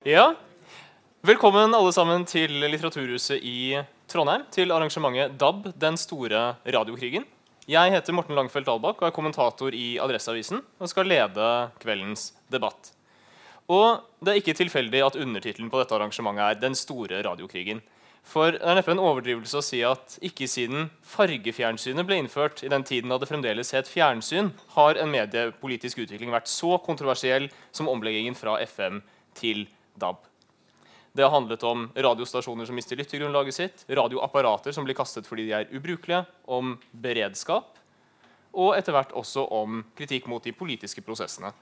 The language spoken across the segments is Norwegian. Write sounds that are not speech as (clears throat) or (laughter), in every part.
Ja, Velkommen alle sammen til Litteraturhuset i Trondheim, til arrangementet DAB, den store radiokrigen. Jeg heter Morten Langfeldt Albakk og er kommentator i Adresseavisen og skal lede kveldens debatt. Og Det er ikke tilfeldig at undertittelen på dette arrangementet er 'Den store radiokrigen'. For det er neppe en overdrivelse å si at ikke siden fargefjernsynet ble innført, i den tiden da det fremdeles het fjernsyn, har en mediepolitisk utvikling vært så kontroversiell som omleggingen fra FM til DAB. Det har handlet om radiostasjoner som mister lyttegrunnlaget sitt, radioapparater som blir kastet fordi de er ubrukelige, om beredskap og etter hvert også om kritikk mot de politiske prosessene.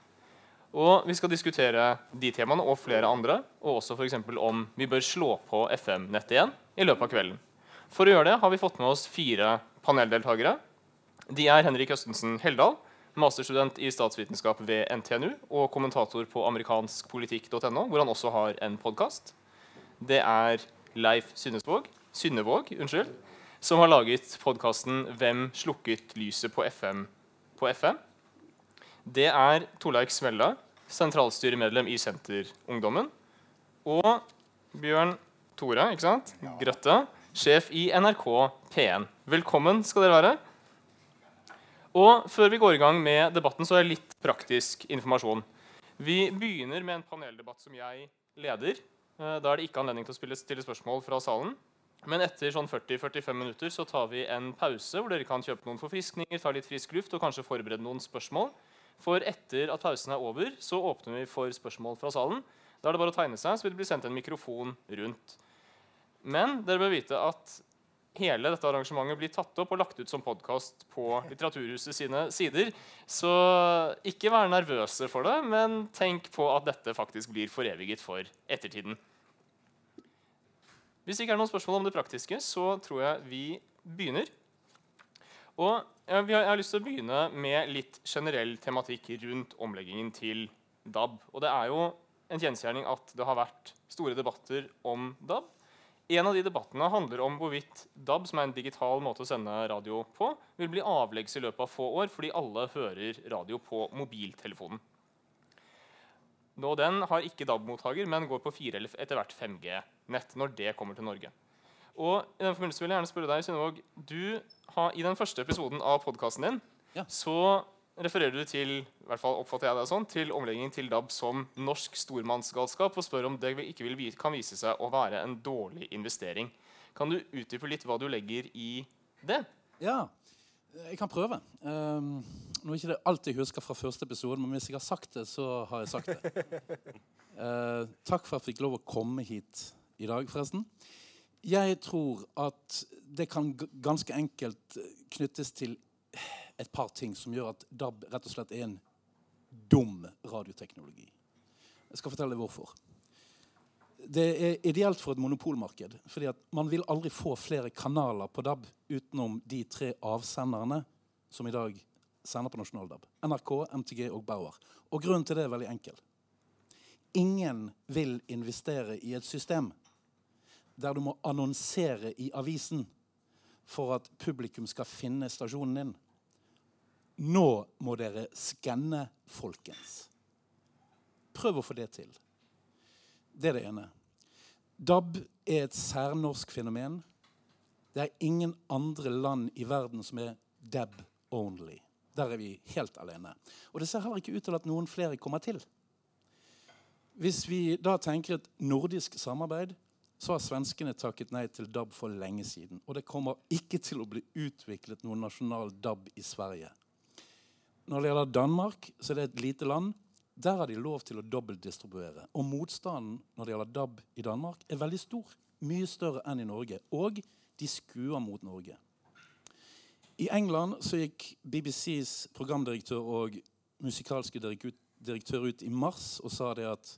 Og Vi skal diskutere de temaene og flere andre, og også f.eks. om vi bør slå på FM-nettet igjen i løpet av kvelden. For å gjøre det har vi fått med oss fire paneldeltakere. De er Henrik Østensen Heldal, masterstudent i statsvitenskap ved NTNU og kommentator på amerikanskpolitikk.no, hvor han også har en podkast det er Leif Synnesvåg, Synnevåg unnskyld, som har laget podkasten 'Hvem slukket lyset på FM?' på FM. Det er Torleik Smella, sentralstyremedlem i Senterungdommen. Og Bjørn Tore ikke sant? Grøtte, sjef i NRK P1. Velkommen skal dere være. Og Før vi går i gang med debatten, så er det litt praktisk informasjon. Vi begynner med en paneldebatt som jeg leder. Eh, da er det ikke anledning til å stille spørsmål fra salen. Men etter sånn 40-45 minutter så tar vi en pause hvor dere kan kjøpe noen forfriskninger, ta litt frisk luft og kanskje forberede noen spørsmål. For etter at pausen er over, så åpner vi for spørsmål fra salen. Da er det bare å tegne seg, så vil det bli sendt en mikrofon rundt. Men dere bør vite at hele dette arrangementet blir tatt opp og lagt ut som podkast på Litteraturhuset sine sider. Så ikke vær nervøse for det, men tenk på at dette faktisk blir foreviget for ettertiden. Hvis det ikke er noen spørsmål om det praktiske, så tror jeg vi begynner. Og jeg har lyst til å begynne med litt generell tematikk rundt omleggingen til DAB. Og det er jo en kjensgjerning at det har vært store debatter om DAB. En av de debattene handler om hvorvidt DAB, som er en digital måte å sende radio på, vil bli avleggs i løpet av få år fordi alle hører radio på mobiltelefonen. Nå, den har ikke DAB-mottaker, men går på 4 eller etter hvert 5G-nett når det kommer til Norge. Og i den forbindelse vil jeg gjerne spørre deg, Synnevåg, du har I den første episoden av podkasten din ja. så refererer du til i hvert fall oppfatter jeg det sånn, til omleggingen til DAB som norsk stormannsgalskap, og spør om det ikke vil, kan vise seg å være en dårlig investering. Kan du utdype litt hva du legger i det? Ja, jeg kan prøve. Um, nå er ikke det alt jeg husker fra første episode, men hvis jeg har sagt det, så har jeg sagt det. Uh, (laughs) takk for at jeg fikk lov å komme hit i dag, forresten. Jeg tror at det kan ganske enkelt knyttes til et par ting som gjør at DAB rett og slett er en dum radioteknologi. Jeg skal fortelle hvorfor det er ideelt for et monopolmarked. fordi at Man vil aldri få flere kanaler på DAB utenom de tre avsenderne som i dag sender på nasjonal DAB. NRK, MTG og Bauer. Og grunnen til det er veldig enkel. Ingen vil investere i et system der du må annonsere i avisen for at publikum skal finne stasjonen din. Nå må dere skanne, folkens. Prøv å få det til. Det er det ene. DAB er et særnorsk fenomen. Det er ingen andre land i verden som er DAB only. Der er vi helt alene. Og det ser heller ikke ut til at noen flere kommer til. Hvis vi da tenker et nordisk samarbeid, så har svenskene takket nei til DAB for lenge siden. Og det kommer ikke til å bli utviklet noen nasjonal DAB i Sverige. Når det gjelder Danmark, så er det et lite land. Der har de lov til å dobbeltdistribuere. Og motstanden når det gjelder DAB i Danmark, er veldig stor. Mye større enn i Norge. Og de skuer mot Norge. I England så gikk BBCs programdirektør og musikalske direktør ut i mars og sa det at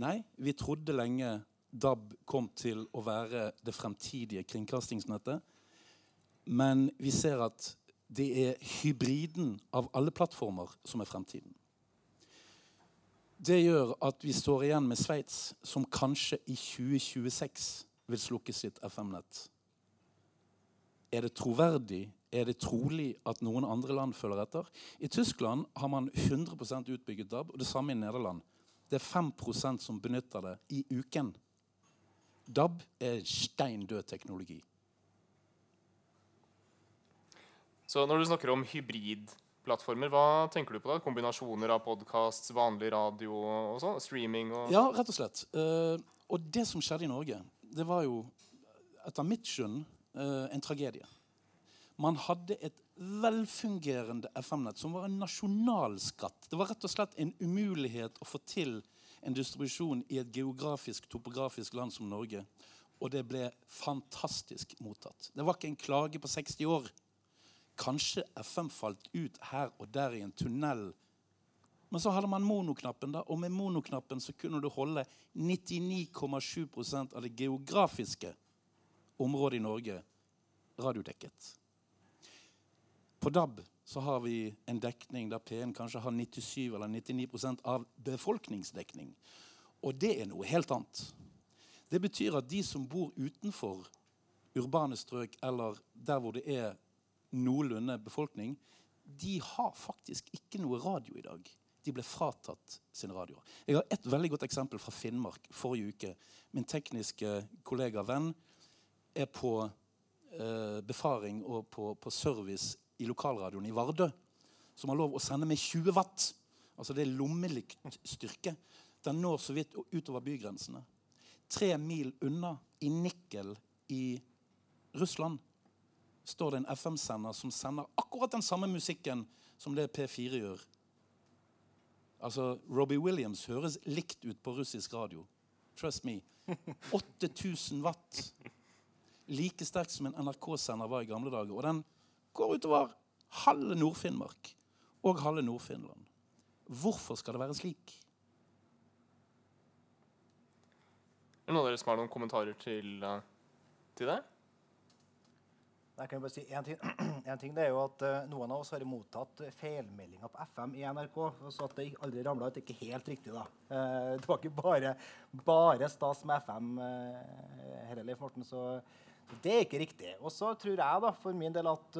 nei, vi trodde lenge DAB kom til å være det fremtidige kringkastingsnettet. Men vi ser at det er hybriden av alle plattformer som er fremtiden. Det gjør at vi står igjen med Sveits, som kanskje i 2026 vil slukke sitt FM-nett. Er det troverdig? Er det trolig at noen andre land følger etter? I Tyskland har man 100% utbygget DAB, og det samme i Nederland. Det er 5% som benytter det i uken. DAB er stein død teknologi. Så når du snakker om hybridplattformer, hva tenker du på da? Kombinasjoner av podkast, vanlig radio og sånn? Streaming og Ja, rett og slett. Uh, og det som skjedde i Norge, det var jo etter mitt skjønn uh, en tragedie. Man hadde et velfungerende FM-nett som var en nasjonalskatt. Det var rett og slett en umulighet å få til en distribusjon i et geografisk, topografisk land som Norge. Og det ble fantastisk mottatt. Det var ikke en klage på 60 år. Kanskje FM falt ut her og der i en tunnel. Men så hadde man monoknappen, da, og med monoknappen så kunne du holde 99,7% av det geografiske området i Norge radiodekket. På DAB så har vi en dekning der P1 kanskje har 97 eller 99% av befolkningsdekning. Og det er noe helt annet. Det betyr at de som bor utenfor urbane strøk eller der hvor det er noenlunde befolkning, de har faktisk ikke noe radio i dag. De ble fratatt sin radio. Jeg har et veldig godt eksempel fra Finnmark forrige uke. Min tekniske kollega venn er på eh, befaring og på, på, service i lokalradioen i Vardø, som har lov å sende med 20 watt. Altså det er lommelyktstyrke. Den når så vidt utover bygrensene. Tre mil unna, i Nikkel i Russland, står det en FM-sender som sender akkurat den samme musikken som det P4 gjør. Altså, Robbie Williams høres likt ut på russisk radio. Trust me. 8000 watt. Like sterk som en NRK-sender var i gamle dager. Og den går utover halve Nord-Finnmark og halve Nord-Finland. Hvorfor skal det være slik? Er det noen av dere som har noen kommentarer til, uh, til det? Jeg kan bare si en ting. (clears throat) en ting det er jo at uh, Noen av oss har mottatt feilmeldinger på FM i NRK. Så at det aldri ramla ut, er ikke helt riktig. da. Uh, det var ikke bare, bare stas med FM uh, heller, Leif Morten. Så, det er ikke riktig. Og så tror jeg da, for min del at,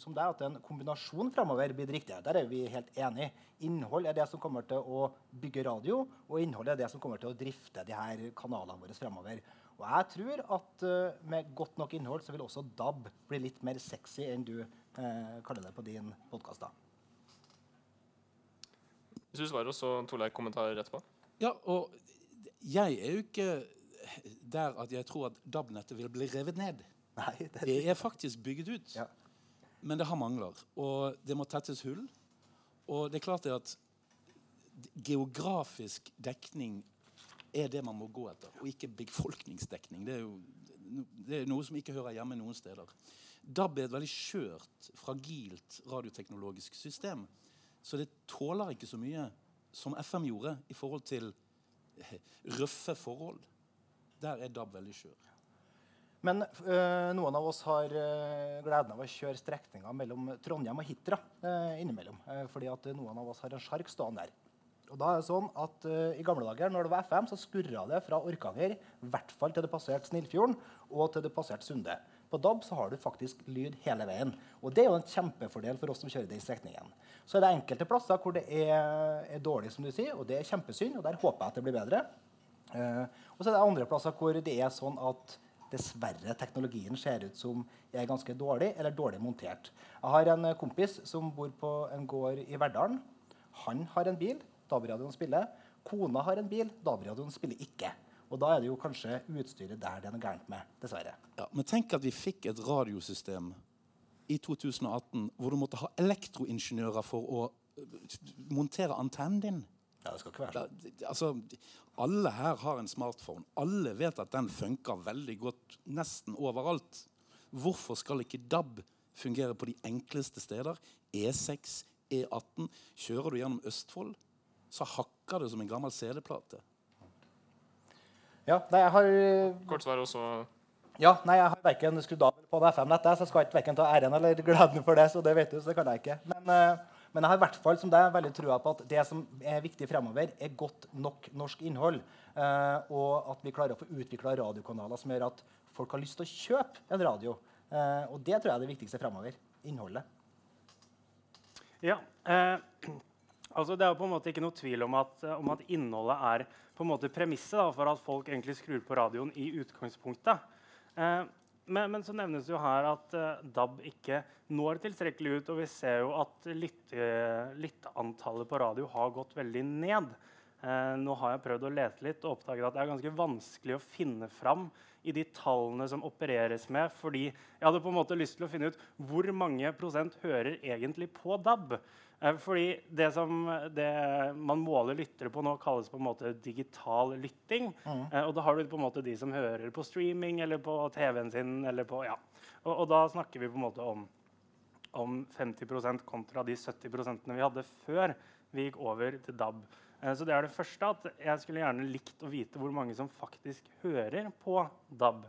som er, at en kombinasjon framover blir det riktige. Der er vi helt enige. Innhold er det som kommer til å bygge radio, og innhold er det som kommer til å drifte de her kanalene våre framover. Og jeg tror at uh, med godt nok innhold så vil også DAB bli litt mer sexy enn du uh, kaller det på din podkast. Hvis du svarer, så Torleik kommentarer etterpå. Ja, og jeg er jo ikke der at jeg tror at DAB-nettet vil bli revet ned. Nei, det, det er faktisk bygget ut. Ja. Men det har mangler. Og det må tettes hull. Og det er klart det at geografisk dekning er det man må gå etter, og ikke befolkningsdekning. Det er jo det er noe som ikke hører hjemme noen steder. DAB er et veldig skjørt, fragilt radioteknologisk system. Så det tåler ikke så mye som FM gjorde i forhold til røffe forhold. Der er DAB veldig skjør. Men øh, noen av oss har øh, gleden av å kjøre strekninger mellom Trondheim og Hitra øh, innimellom. fordi at noen av oss har en sjark stående der. Og da er det sånn at uh, I gamle dager når det var FM, så skurra det fra Orkanger i hvert fall til det passerte Snillfjorden og til det passerte Sunde. På DAB så har du faktisk lyd hele veien. Og Det er jo en kjempefordel for oss som kjører den strekningen. Så er det enkelte plasser hvor det er, er, dårlig, som du sier, og det er kjempesynd. og Der håper jeg at det blir bedre. Uh, og så er det andre plasser hvor det er sånn at dessverre teknologien ser ut som er ganske dårlig eller dårlig montert. Jeg har en kompis som bor på en gård i Verdalen. Han har en bil DAB-radioen spiller. Kona har en bil, DAB-radioen spiller ikke. Og da er det jo kanskje utstyret der det er noe gærent med, dessverre. Ja, men tenk at vi fikk et radiosystem i 2018 hvor du måtte ha elektroingeniører for å øh, montere antennen din. Ja, det skal ikke være sånn. Da, altså, alle her har en smartphone. Alle vet at den funker veldig godt nesten overalt. Hvorfor skal ikke DAB fungere på de enkleste steder? E6, E18. Kjører du gjennom Østfold, så hakker det som en gammel CD-plate. Ja, nei, jeg har Kort svar også Ja, nei, jeg har verken skrudd av på FM-nettet, så jeg skal ikke verken ta æren eller gleden for det. så det vet du, så det kan jeg ikke. Men, uh, men jeg har i hvert fall som deg veldig trua på at det som er viktig fremover, er godt nok norsk innhold. Uh, og at vi klarer å få utvikla radiokanaler som gjør at folk har lyst til å kjøpe en radio. Og det tror jeg er det viktigste fremover. Innholdet. Ja, Altså, det er på en måte ikke noe tvil om at, om at innholdet er på en måte premisset for at folk egentlig skrur på radioen i utgangspunktet. Eh, men, men, så nevnes jo her at eh, DAB ikke når tilstrekkelig ut. Og vi ser jo at lytteantallet på radio har gått veldig ned. Uh, nå har jeg prøvd å lete litt og oppdaget at det er ganske vanskelig å finne fram i de tallene som opereres med. Fordi jeg hadde på en måte lyst til å finne ut hvor mange prosent hører egentlig på DAB. Eh, fordi det som det man måler lyttere på nå, kalles på en måte digital lytting. Mm. Eh, og da har du på en måte de som hører på streaming eller på TV-en sin. eller på, ja. Og, og, da snakker vi på en måte om, om 50% kontra de 70 vi hadde før vi gikk over til DAB. Eh, så det er det første. at Jeg skulle gjerne likt å vite hvor mange som faktisk hører på DAB.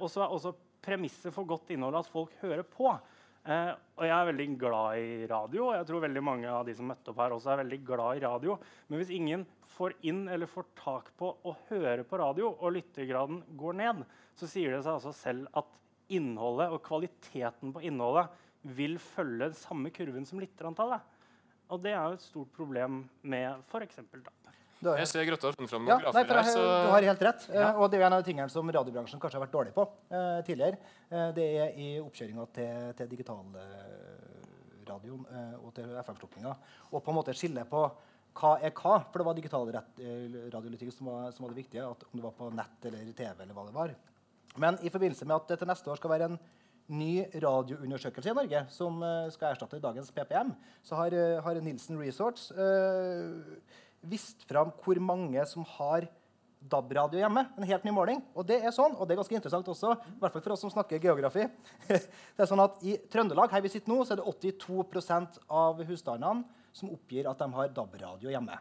Og så er også premisset for godt innhold at folk hører på. Eh, og jeg er veldig glad i radio. og jeg tror veldig mange av de som møtte opp her også er veldig glad i radio. Men hvis ingen får inn eller får tak på å høre på radio, og lyttergraden går ned, så sier det seg altså selv at innholdet og kvaliteten på innholdet vil følge den samme kurven som lytterantallet. Og det er jo et stort problem med f.eks. DAB. Har, jeg ser Grøtta har funnet fram noen ja, grafer her. Så... Du har helt rett. Ja. Uh, og det er en av de tingene som radiobransjen kanskje har vært dårlig på uh, tidligere. Uh, det er i oppkjøringa til, til digitalradioen og til FM-slukkinga. Og på en måte skille på hva er hva. For det var digital radiolytikk som, som, var det viktige. At om det var på nett eller TV eller hva det var. Men i forbindelse med at det til neste år skal være en ny radioundersøkelse i Norge som skal erstatte dagens PPM, så har, har Nilsen Resorts vist fram hvor mange som har DAB-radio hjemme. En helt ny måling. Og det er sånn, og det er ganske interessant også, i hvert fall for oss som snakker geografi. (laughs) det er sånn at I Trøndelag her vi sitter nå, så er det 82% av husstandene som oppgir at de har DAB-radio hjemme.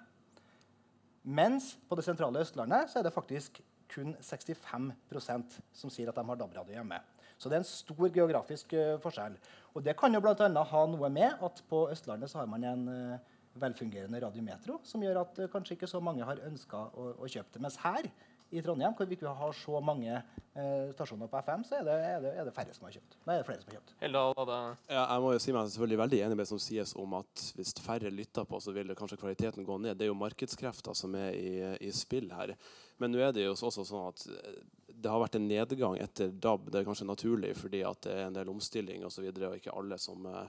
Mens på det sentrale Østlandet så er det faktisk kun 65% som sier at de har DAB-radio hjemme. Så det er en stor geografisk uh, forskjell. Og det kan jo bl.a. ha noe med at på Østlandet så har man en uh, velfungerende radiometro, som gjør at uh, kanskje ikke så mange har ønska å, å, kjøpe det. Mens her i Trondheim, hvor vi ikke har så mange uh, stasjoner på FM, så er det, er, det, er det, færre som har kjøpt. Nei, er det flere som har kjøpt. Heldal, ja, jeg må jo si meg selvfølgelig veldig enig med det som sies om at hvis færre lytter på, så vil kanskje kvaliteten gå ned. Det er jo markedskrefter som er i, i spill her. Men nå er det jo også sånn at eh, det har vært en nedgang etter DAB. Det er kanskje naturlig fordi det er en del omstilling og, så videre, og ikke alle som uh,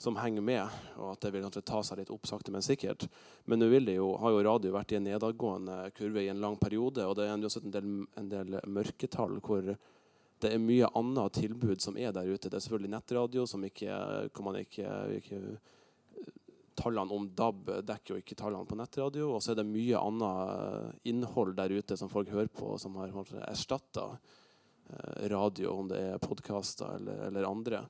som henger med, og at det vil kanskje ta seg litt opp sakte, men sikkert. Men nå har jo radio vært i en nedadgående kurve i en lang periode, og det er jo en del, en del mørketall hvor det er mye annet tilbud som er der ute. Det er selvfølgelig nettradio, som ikke, kan man ikke, ikke Tallene om DAB dekker jo ikke tallene på nettradio. Og så er det mye annet innhold der ute som folk hører på, som har erstatta eh, radio, om det er podkaster eller, eller andre.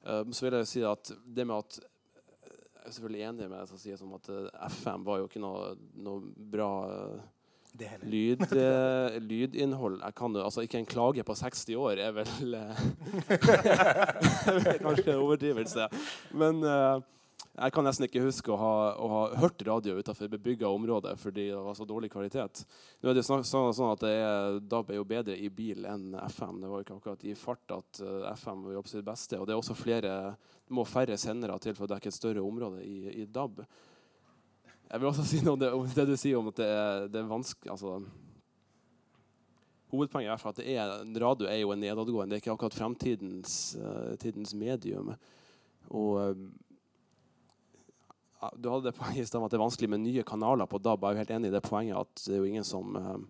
Um, så vil jeg si at det med at Jeg er selvfølgelig enig med deg som sier at uh, FM var jo ikke noe, noe bra uh, lyd, uh, (laughs) lydinnhold. Jeg kan jo, altså Ikke en klage på 60 år (laughs) (laughs) er vel Kanskje en overdrivelse. Men jeg kan nesten ikke huske å ha, å ha hørt radio utenfor bebygga område fordi det var så dårlig kvalitet. Nå er det sånn, sånn at er, DAB er jo bedre i bil enn FM. Det var jo ikke akkurat i fart at uh, FM var jobbe sitt beste. Og det er også flere, det må færre sendere til for å dekke et større område i, i DAB. Jeg vil også (laughs) si noe om det, om det du sier om at det er, det er vanskelig altså, Hovedpoenget er at det er, radio er jo en nedadgående. Det er ikke akkurat fremtidens uh, medium. Og uh, du hadde det poenget (laughs) i sted at det er vanskelig med nye kanaler på DAB. Jeg er helt enig i det poenget at det er jo ingen som eh,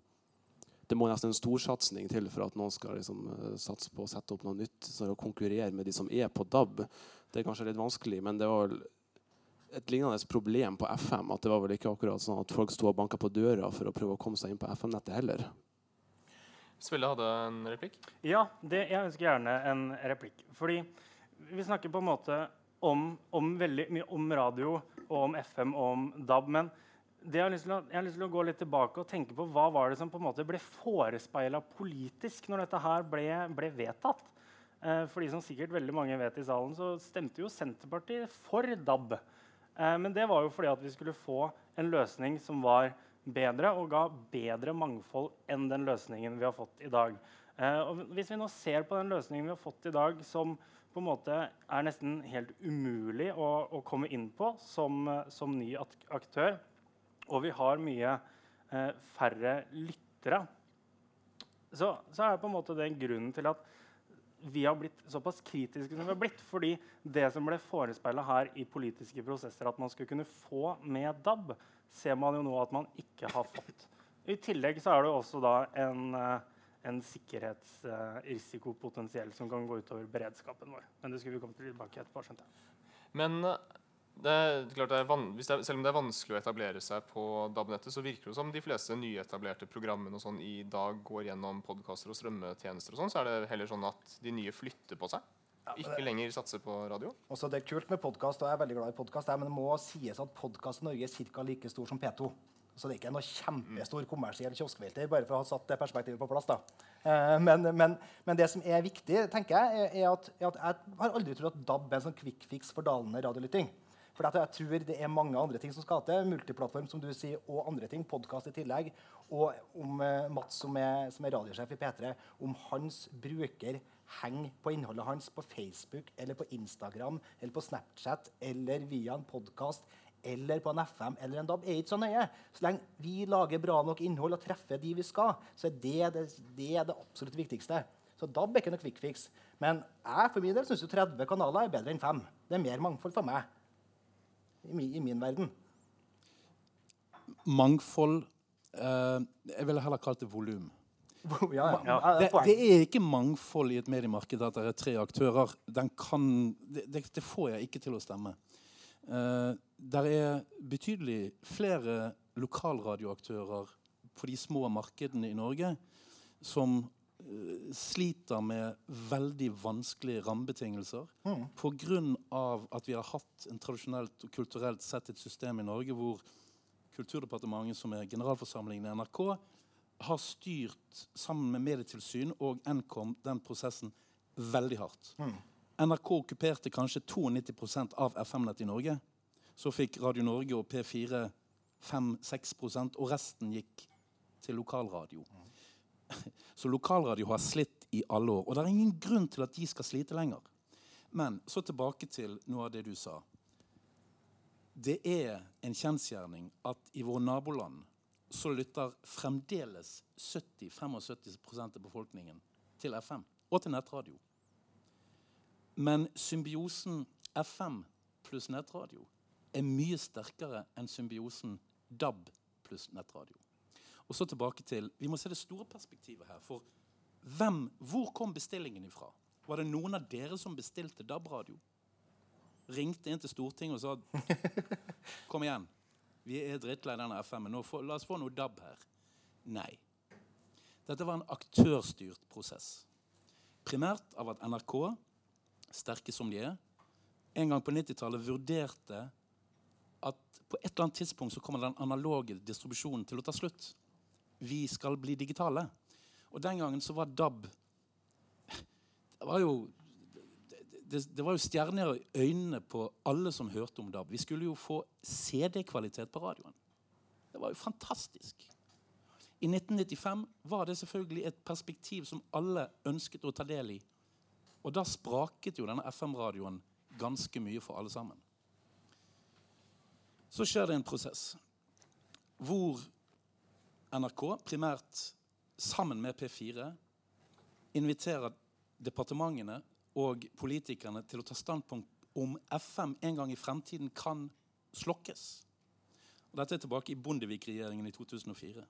Det må nesten en storsatsing til for at noen skal liksom, eh, satse på å sette opp noe nytt og å konkurrere med de som er på DAB. Det er kanskje litt vanskelig, men det var et lignende problem på FM. At det var vel ikke akkurat sånn at folk sto og banka på døra for å prøve å komme seg inn på FM-nettet heller. Svelle hadde en replikk? Ja, det, jeg ønsker gjerne en replikk. Fordi vi snakker på en måte om, om veldig mye om radio og om FM og om DAB. Men jeg har, å, jeg, har lyst til å gå litt tilbake og tenke på hva var det som på en måte ble forespeila politisk når dette her ble, ble vedtatt. Eh, for de som sikkert veldig mange vet i salen, så stemte jo Senterpartiet for DAB. Eh, men det var jo fordi at vi skulle få en løsning som var bedre og ga bedre mangfold enn den løsningen vi har fått i dag. Eh, og hvis vi nå ser på den løsningen vi har fått i dag, som på en måte er nesten helt umulig å, å komme inn på som, som ny aktør. Og vi har mye eh, færre lyttere. Så, så, er det på en måte den grunnen til at vi har blitt såpass kritiske som vi har blitt. fordi det som ble forespeila her i politiske prosesser, at man skulle kunne få med DAB, ser man jo nå at man ikke har fått. I tillegg så er det også da en uh, en sikkerhetsrisikopotensiell som kan gå utover beredskapen vår. Men det skulle vi komme tilbake etterpå. skjønte jeg. Men eh, det er klart det er det er, selv om det er vanskelig å etablere seg på DAB-nettet, så virker det som de fleste nyetablerte programmene og sånn i dag går gjennom podkaster og strømmetjenester. og sånn, Så er det heller sånn at de nye flytter på seg. Ikke lenger satser på radio. Også det er kult med podkast, og jeg er veldig glad i podkast, men det må sies at podkast i Norge er ca. like stor som P2. Så det er ikke noe kjempestor kommersiell kioskvelter, bare for å ha satt det perspektivet på plass. da. Eh, men, men, men, det som er viktig, tenker jeg, er, at, er at jeg har aldri trodd at DAB er en sånn quick fix for dalende radiolytting. For jeg tror det er mange andre ting som skal til. Multiplattform som du sier, og andre ting. Podkast i tillegg. Og om uh, Mats, som er, som er radiosjef i P3, om hans bruker henger på innholdet hans på Facebook eller på Instagram eller på Snapchat eller via en podkast eller på en FM eller en DAB, er ikke så nøye. Så lenge vi lager bra nok innhold og treffer de vi skal, så er det det, det, er det absolutt viktigste. Så DAB er ikke noe quick fix. Men jeg for min del syns 30 kanaler er bedre enn 5. Det er mer mangfold for meg i min, i min verden. Mangfold eh, Jeg ville heller kalt det volum. (laughs) Ja, ja. Det, det, er ikke mangfold i et mediemarked at det er tre aktører. Kan, det, det, får jeg ikke til å stemme. Uh, der er betydelig flere lokalradioaktører på de små markedene i Norge som uh, sliter med veldig vanskelige rammebetingelser mm. pga. at vi har hatt en tradisjonelt og kulturelt sett et system i Norge hvor Kulturdepartementet, som er generalforsamlingen i NRK, har styrt sammen med Medietilsyn og Nkom den prosessen veldig hardt. Mm. NRK okkuperte kanskje 92% av FM-nettet i Norge. Så fikk Radio Norge og P4 5-6 og resten gikk til lokalradio. (laughs) Så lokalradio har slitt i alle år. Og det er ingen grunn til at de skal slite lenger. Men så tilbake til noe av det du sa. Det er en kjensgjerning at i våre naboland så lytter fremdeles 70-75% av befolkningen til FM og til nettradio. Men symbiosen FM pluss nettradio er mye sterkere enn symbiosen DAB pluss nettradio. Og så tilbake til, Vi må se det store perspektivet her. For hvem, hvor kom bestillingen ifra? Var det noen av dere som bestilte DAB-radio? Ringte inn til Stortinget og sa (laughs) Kom igjen, vi er drittlei denne FM-en. La oss få noe DAB her. Nei. Dette var en aktørstyrt prosess. Primært av at NRK sterke som de er, en gang på 90-tallet vurderte at på et eller annet tidspunkt så kommer den analoge distribusjonen til å ta slutt. Vi skal bli digitale. Og den gangen så var DAB Det var jo det, det var jo stjerner i øynene på alle som hørte om DAB. Vi skulle jo få CD-kvalitet på radioen. Det var jo fantastisk. I 1995 var det selvfølgelig et perspektiv som alle ønsket å ta del i. Og da spraket jo denne FM-radioen ganske mye for alle sammen. Så skjer det en prosess hvor NRK, primært sammen med P4, inviterer departementene og politikerne til å ta standpunkt om FM en gang i fremtiden kan slokkes. Og dette er tilbake i Bondevik-regjeringen i 2004.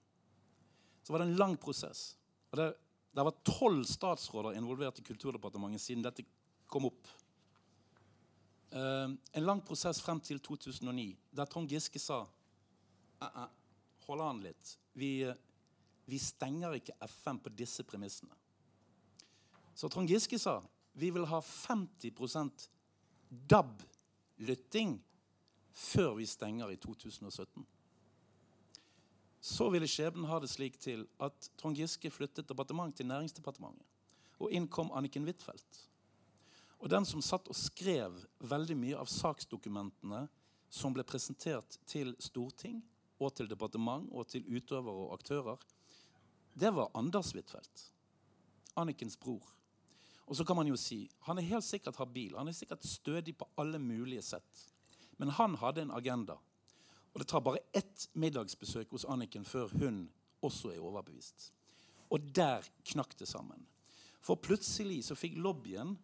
Så var det en lang prosess. Og det det var tolv statsråder involvert i Kulturdepartementet siden dette kom opp. Uh, en lang prosess frem til 2009, der Trond Giske sa Hold an litt. Vi, vi, stenger ikke FM på disse premissene. Så Trond Giske sa vi vil ha 50% DAB-lytting før vi stenger i 2017. Så ville skjebnen ha det slik til at Trond Giske flyttet departement til Næringsdepartementet. Og inn kom Anniken Huitfeldt. Og den som satt og skrev veldig mye av saksdokumentene som ble presentert til storting og til departement og til utøvere og aktører, det var Anders Huitfeldt. Annikens bror. Og så kan man jo si han er helt sikkert habil, han er sikkert stødig på alle mulige sett. Men han hadde en agenda. Og det tar bare ett middagsbesøk hos Anniken før hun også er overbevist. Og der knakk det sammen. For plutselig så fikk lobbyen,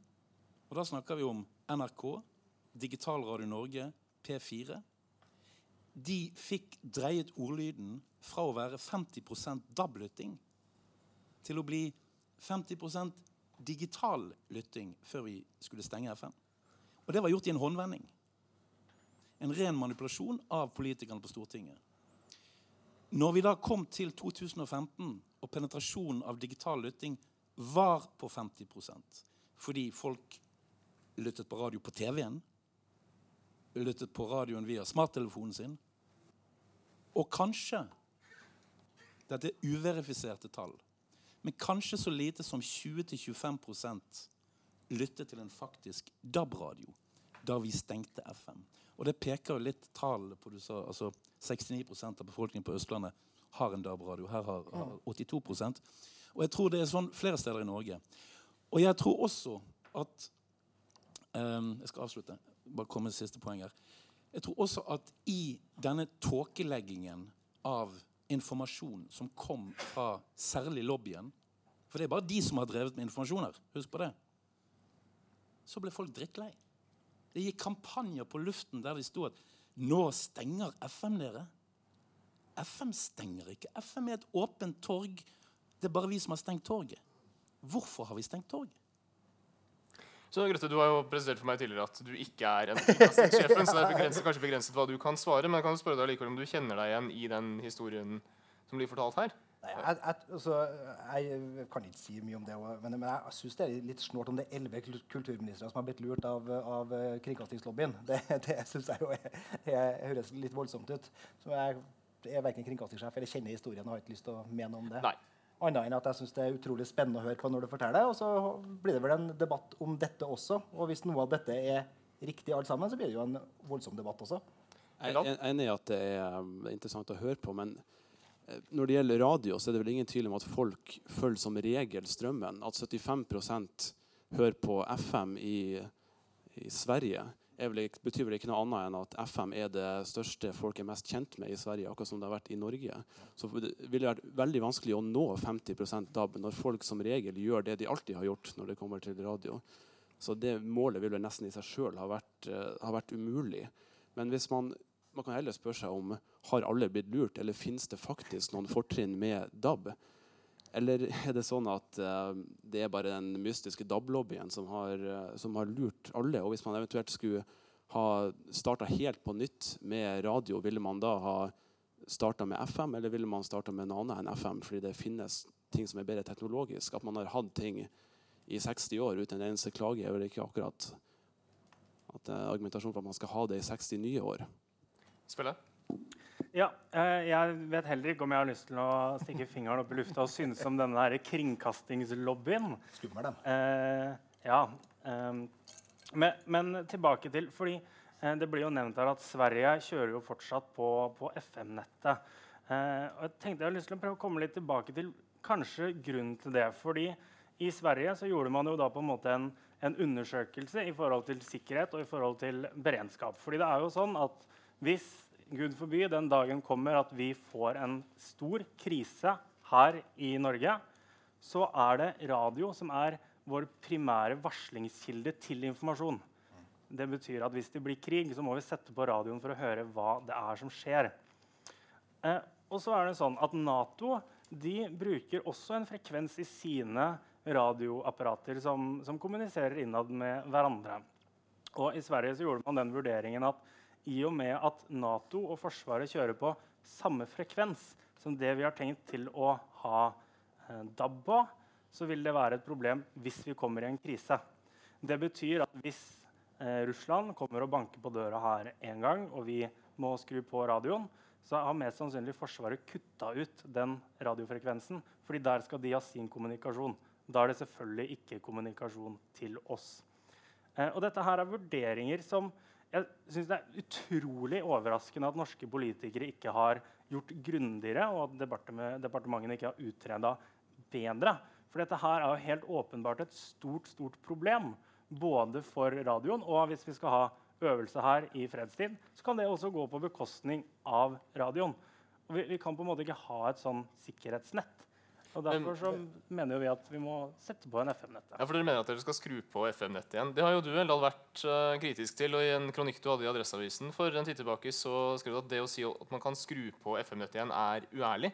og da snakker vi om NRK, Digitalradio Norge, P4 De fikk dreiet ordlyden fra å være 50 DAB-lytting til å bli 50% digital lytting før vi skulle stenge FN. Og det var gjort i en håndvending. En ren manipulasjon av politikerne på Stortinget. Når vi da kom til 2015 og penetrasjonen av digital lytting var på 50% fordi folk lyttet på radio på TV-en, lyttet på radioen via smarttelefonen sin, og kanskje Dette er uverifiserte tall. Men kanskje så lite som 20-25% lyttet til en faktisk DAB-radio da vi stengte FM. Og det peker jo litt tallene på du sa, altså 69% av befolkningen på Østlandet har en DAB-radio. Her har, har 82% Og jeg tror det er sånn flere steder i Norge. Og jeg tror også at Jeg skal avslutte. Bare komme med siste poeng her. Jeg tror også at i denne tåkeleggingen av informasjon som kom fra særlig lobbyen For det er bare de som har drevet med informasjon her. Husk på det. Så ble folk drittlei. Det gikk kampanjer på luften der de sto at nå stenger FM dere. FM stenger ikke. FM er et åpent torg. Det er bare vi som har stengt torget. Hvorfor har vi stengt torget? Så Grøtte, Du har jo presentert for meg tidligere at du ikke er en sjefen, så det er begrenset, kanskje begrenset hva du kan svare. Men jeg kan spørre deg likevel om du kjenner deg igjen i den historien som blir fortalt her? Nei, jeg, jeg, altså, jeg, kan ikke si mye om det, men, men jeg syns det er litt snålt om det er elleve kulturministre som har blitt lurt av, av kringkastingslobbyen. (laughs) Det, det syns jeg jo er, er, høres litt voldsomt ut. Så jeg, er verken kringkastingssjef eller kjenner historien og har ikke lyst til å mene om det. Nei. Annet enn at jeg syns det er utrolig spennende å høre på når du forteller. Og så blir det vel en debatt om dette også. Og hvis noe av dette er riktig alt sammen, så blir det jo en voldsom debatt også. Jeg er enig i at det er um, interessant å høre på, men eh, når det gjelder radio, så er det vel ingen tvil om at folk følger som regel strømmen. At 75% hører på FM i, i Sverige vel, betyr vel ikke noe annet enn at FM er det største folk er mest kjent med i Sverige, akkurat som det har vært i Norge. Så det ville vært veldig vanskelig å nå 50% DAB når folk som regel gjør det de alltid har gjort når det kommer til radio. Så det målet ville nesten i seg sjøl ha, uh, ha, vært umulig. Men hvis man, man kan heller spørre seg om har alle blitt lurt, eller finnes det faktisk noen fortrinn med DAB? Eller er det sånn at uh, det er bare den mystiske DAB-lobbyen som, uh, som, har lurt alle? Og hvis man eventuelt skulle ha starta helt på nytt med radio, ville man da ha starta med FM, eller ville man starta med en annen enn FM? Fordi det finnes ting som er bedre teknologisk. At man har hatt ting i 60 år uten en eneste klage, er vel ikke akkurat at det er argumentasjon for at man skal ha det i 60 nye år. Spille? Ja, eh, jeg vet heller ikke om jeg har lyst til å stikke fingeren opp i lufta og synes om denne her kringkastingslobbyen. Skummel, den. Eh, ja. Eh, men, men, tilbake til fordi eh, det blir jo nevnt her at Sverige kjører jo fortsatt på, på FM-nettet. Eh, og jeg tenkte jeg har lyst til å prøve å komme litt tilbake til kanskje grunnen til det. fordi i Sverige så gjorde man jo da på en måte en, en undersøkelse i forhold til sikkerhet og i forhold til beredskap. Fordi det er jo sånn at hvis Gud forby den dagen kommer at vi får en stor krise her i Norge, så er det radio som er vår primære varslingskilde til informasjon. Det betyr at hvis det blir krig, så må vi sette på radioen for å høre hva det er som skjer. Eh, og så er det sånn at Nato de bruker også en frekvens i sine radioapparater som, som kommuniserer innad med hverandre. Og I Sverige så gjorde man den vurderingen at i og med at Nato og Forsvaret kjører på samme frekvens som det vi har tenkt til å ha eh, DAB på, så vil det være et problem hvis vi kommer i en krise. Det betyr at hvis eh, Russland kommer og banker på døra her en gang, og vi må skru på radioen, så har mest sannsynlig Forsvaret kutta ut den radiofrekvensen. fordi der skal de ha sin kommunikasjon. Da er det selvfølgelig ikke kommunikasjon til oss. Eh, og dette her er vurderinger som jeg synes Det er utrolig overraskende at norske politikere ikke har gjort grundigere, og at departementene ikke har utreda bedre. For dette her er jo helt åpenbart et stort, stort problem. Både for radioen og hvis vi skal ha øvelse her i fredstid, så kan det også gå på bekostning av radioen. Og vi, vi kan på en måte ikke ha et sånn sikkerhetsnett. Og Derfor så mener jo vi at vi må sette på en FM-nett. Ja, for Dere mener at dere skal skru på FM-nettet igjen. Det har jo du Eldal vært uh, kritisk til. og I en kronikk du hadde i Adresseavisen for en tid tilbake, så skrev du at det å si at man kan skru på FM-nettet igjen, er uærlig.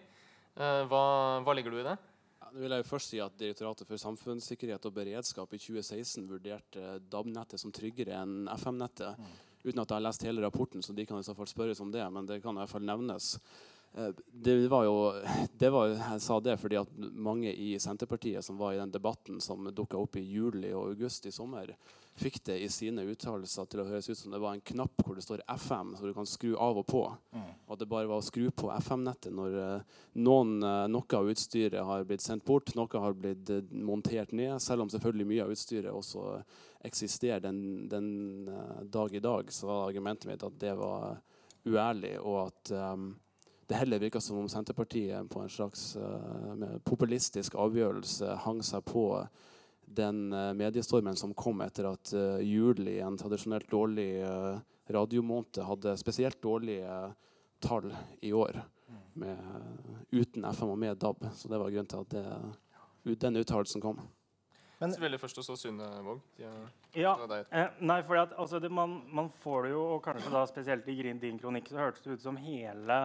Uh, hva, hva, legger du i det? Ja, det vil jeg jo først si at Direktoratet for samfunnssikkerhet og beredskap i 2016 vurderte DAB-nettet som tryggere enn FM-nettet. Mm. Uten at jeg har lest hele rapporten, så de kan i så fall spørres om det. Men det kan i hvert fall nevnes. Eh, det var jo det var, Jeg sa det fordi at mange i Senterpartiet som var i den debatten som dukka opp i juli og august i sommer, fikk det i sine uttalelser til å høres ut som det var en knapp hvor det står FM, så du kan skru av og på. Mm. Og det bare var å skru på FM-nettet når uh, noen, uh, noe av utstyret har blitt sendt bort, noe har blitt montert ned, selv om selvfølgelig mye av utstyret også eksisterer den, den dag i dag, så var argumentet mitt at det var uærlig, og at um, det heller virka som om Senterpartiet på en slags uh, populistisk avgjørelse hang seg på den uh, mediestormen som kom etter at uh, juli, en tradisjonelt dårlig uh, radiomåned, hadde spesielt dårlige tall i år med, uten FM og med DAB. Så det var grunnen til at det, den uttalelsen kom. Men, veldig først og så Sunne Våg. Ja, eh, nei, for at, altså, det, man, man, får det jo, og kanskje da spesielt i din kronikk, så hørtes det ut som hele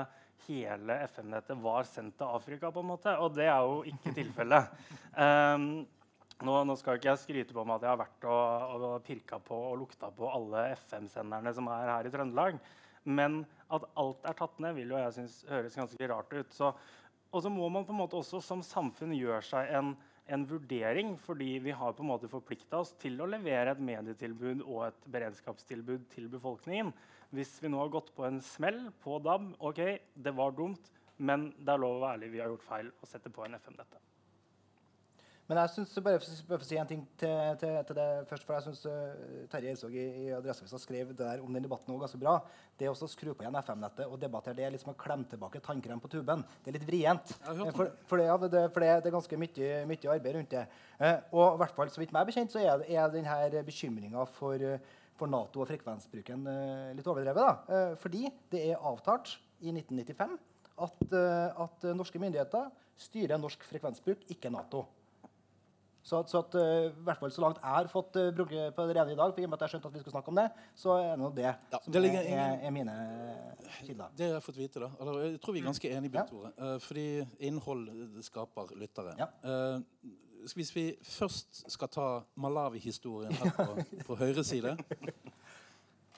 hele FM-nettet var sendt til Afrika. på en måte, Og det er jo ikke tilfellet. Um, (laughs) nå, nå, skal ikke jeg skryte på meg at jeg har vært og, og pirka på og lukta på alle FM-senderne som er her i Trøndelag. Men at alt er tatt ned, vil jo jeg synes høres ganske rart ut. Så, og så må man på en måte også som samfunn gjøre seg en, en vurdering, fordi vi har på en måte forplikta oss til å levere et medietilbud og et beredskapstilbud til befolkningen. Hvis vi nå har gått på en smell på DAB, ok, det var dumt, men det er lov å være ærlig, vi har gjort feil og sette på en FM-dette. Men jeg synes, bare for å si en ting til, til, til det først, for jeg syns uh, eh, Terje Eidsvåg i, i Adresseavisa skrev det der om den debatten også ganske bra. Det å skru på igjen FM-nettet og debattere det er liksom å klemme tilbake tannkrem på tuben. Det er litt vrient. For, for, det, ja, det, for det, det, er ganske mye, mye arbeid rundt det. Uh, og i hvert fall, så vidt meg bekjent, så er, er denne bekymringa for uh, for Nato og frekvensbruken eh, litt overdrevet. Da. Eh, fordi det er avtalt i 1995 at, eh, at norske myndigheter styrer norsk frekvensbruk, ikke Nato. Så, så at, uh, hvert fall så langt jeg har fått uh, bruke på det rene i dag, for i og med at jeg skjønte at vi skulle snakke om det, så er det det ja, som det er, er, er, mine kilder. Det har jeg fått vite. da. Eller, jeg tror vi er ganske enige, Bjørn Tore. Uh, fordi innhold skaper lyttere. Ja. Uh, hvis vi først skal ta Malawi-historien her på, på høyre side,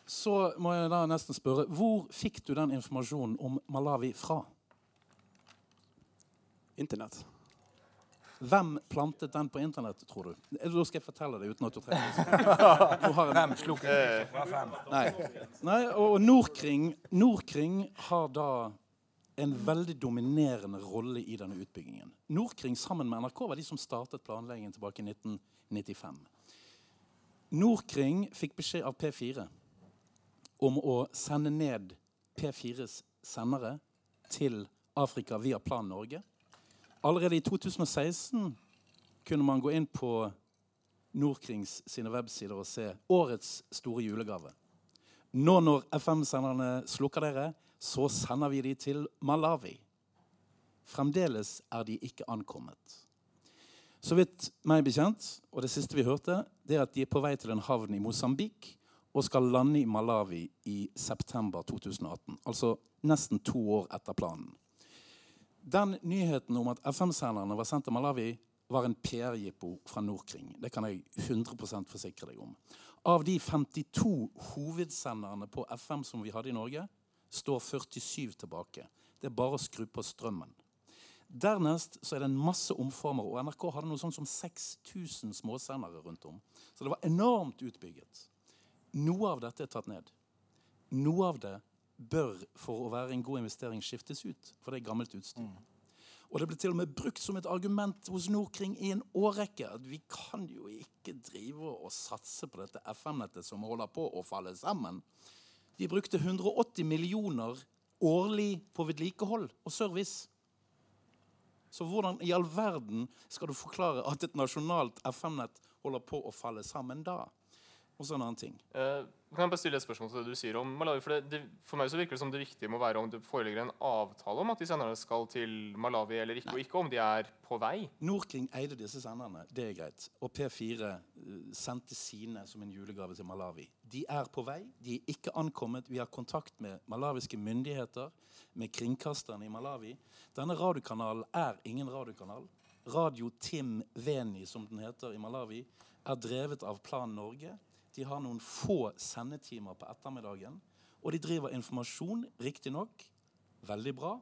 så må jeg da nesten spørre Hvor fikk du den informasjonen om Malawi fra? Internett. Hvem plantet den på internett, tror du? Da skal jeg fortelle det uten at du trenger Hvem slukket den? Nei. Nei, og Nordkring, Nordkring har da en veldig dominerende rolle i denne utbyggingen. Nordkring sammen med NRK var de som startet planleggingen tilbake i 1995. Nordkring fikk beskjed av P4 om å sende ned P4s sendere til Afrika via Plan Norge. Allerede i 2016 kunne man gå inn på Nordkrings sine websider og se årets store julegave. Nå når FM-senderne slukker dere, så sender vi de til Malawi. Fremdeles er de ikke ankommet. Så vidt meg bekjent, og det siste vi hørte, det er at de er på vei til en havn i Mosambik og skal lande i Malawi i september 2018. Altså nesten to år etter planen. Den nyheten om at FM-senderne var sendt til Malawi, var en PR-jippo fra Nordkring. Det kan jeg 100% forsikre deg om. Av de 52 hovedsenderne på FM som vi hadde i Norge, står 47 tilbake. Det er bare å skru på strømmen. Dernest så er det en masse omformer, og NRK hadde noe sånt som 6000 småsendere rundt om. Så det var enormt utbygget. Noe av dette er tatt ned. Noe av det bør for å være en god investering skiftes ut, for det er gammelt utstyr. Mm. Og det ble til og med brukt som et argument hos Nordkring i en årrekke. at Vi kan jo ikke drive og satse på dette FM-nettet som holder på å falle sammen. De brukte 180 millioner årlig på vedlikehold og service. Så hvordan i all verden skal du forklare at et nasjonalt FM-nett holder på å falle sammen da? Og så en annen ting. Uh, kan jeg bare stille et spørsmål til det du sier om Malawi? For, det, det, for meg så virker det som det viktige må være om det foreligger en avtale om at de senderne skal til Malawi eller ikke, og ikke om de er på vei. Norkring eide disse senderne, det er greit. Og P4 uh, sendte sine som en julegave til Malawi. De er på vei, de er ikke ankommet. Vi har kontakt med malawiske myndigheter, med kringkasterne i Malawi. Denne radiokanalen er ingen radiokanal. Radio Tim Veni, som den heter i Malawi, er drevet av Plan Norge. De har noen få sendetimer på ettermiddagen. Og de driver informasjon, riktignok veldig bra,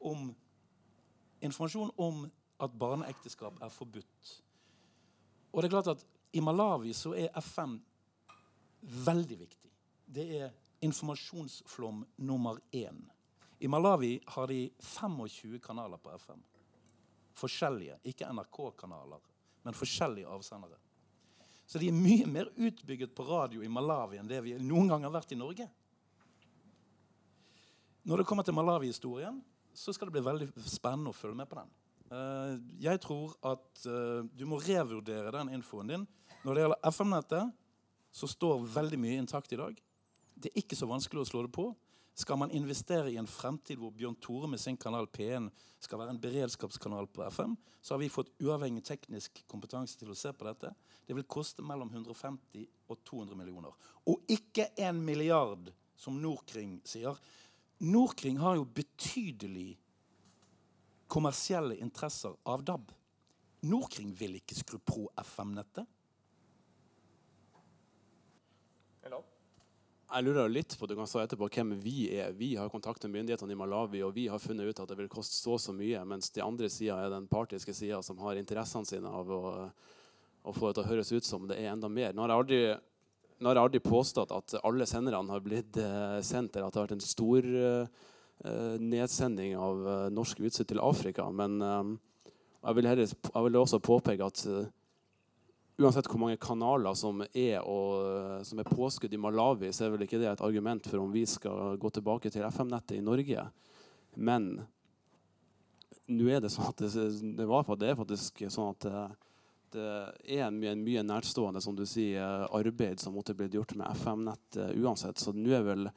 om informasjon om at barneekteskap er forbudt. Og det er klart at i Malawi så er FM veldig viktig. Det er informasjonsflom nummer én. I Malawi har de 25 kanaler på FM. Forskjellige. Ikke NRK-kanaler, men forskjellige avsendere. Så de er mye mer utbygget på radio i Malawi enn det vi noen gang har vært i Norge. Når det kommer til Malawi-historien, så skal det bli veldig spennende å følge med på den. Uh, jeg tror at uh, du må revurdere den infoen din. Når det gjelder FM-nettet, så står veldig mye intakt i dag. Det er ikke så vanskelig å slå det på. Skal man investere i en fremtid hvor Bjørn Tore med sin kanal P1 skal være en beredskapskanal på FM, så har vi fått uavhengig teknisk kompetanse til å se på dette. Det vil koste mellom 150 og 200 millioner. Og ikke en milliard, som Nordkring sier. Nordkring har jo betydelig kommersielle interesser av DAB. Nordkring vil ikke skru på FM-nettet. Jeg lurer litt på du kan svare etterpå hvem vi er. Vi har kontakt med myndighetene i Malawi, og vi har funnet ut at det vil koste så så mye, mens de andre sida er den partiske sida som har interessene sine av å, å, få det til å høres ut som det er enda mer. Nå har jeg aldri, har jeg aldri påstått at alle senderne har blitt eh, sendt, eller at det har vært en stor eh, nedsending av eh, norsk utstyr til Afrika, men jeg, vil heller, jeg vil også påpeke at uansett hvor mange kanaler som er, og, som er påskudd i Malawi, så er vel ikke det et argument for om vi skal gå tilbake til FM-nettet i Norge. Men nå er det sånn at det, det, var, det er faktisk sånn at det, det er en mye, mye nærstående som du sier, arbeid som måtte blitt gjort med FM-nettet uansett. Så nå er vel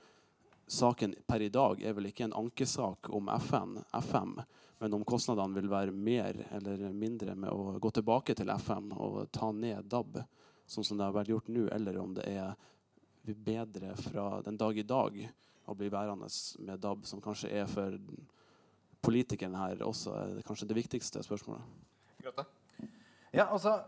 saken per i dag er vel ikke en ankesak om FN, FM, men om kostnadene vil være mer eller mindre med å gå tilbake til FM og ta ned DAB, sånn som det har vært gjort nå, eller om det er bedre fra den dag i dag å bli værende med DAB, som kanskje er for politikeren her også er det kanskje det viktigste spørsmålet. Grøtte? Ja, altså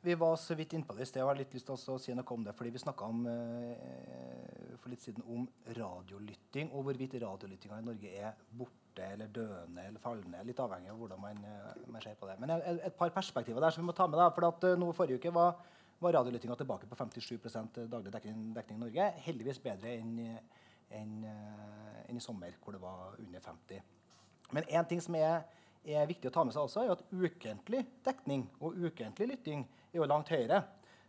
vi var så vidt innpå det i sted. Jeg har litt lyst til å si noe om det. fordi Vi snakka eh, for litt siden om radiolytting, og hvorvidt radiolyttinga i Norge er borte eller døende eller fallende. Litt avhengig av hvordan man, eh, man ser på det. Men et, et, par perspektiver der som vi må ta med. Da, for at uh, nå Forrige uke var, var radiolyttinga tilbake på 57 daglig dekning, dekning, i Norge. Heldigvis bedre enn enn, uh, en i sommer, hvor det var under 50. Men én ting som er er viktig å ta med seg også, er at ukentlig dekning og ukentlig lytting er jo langt høyere.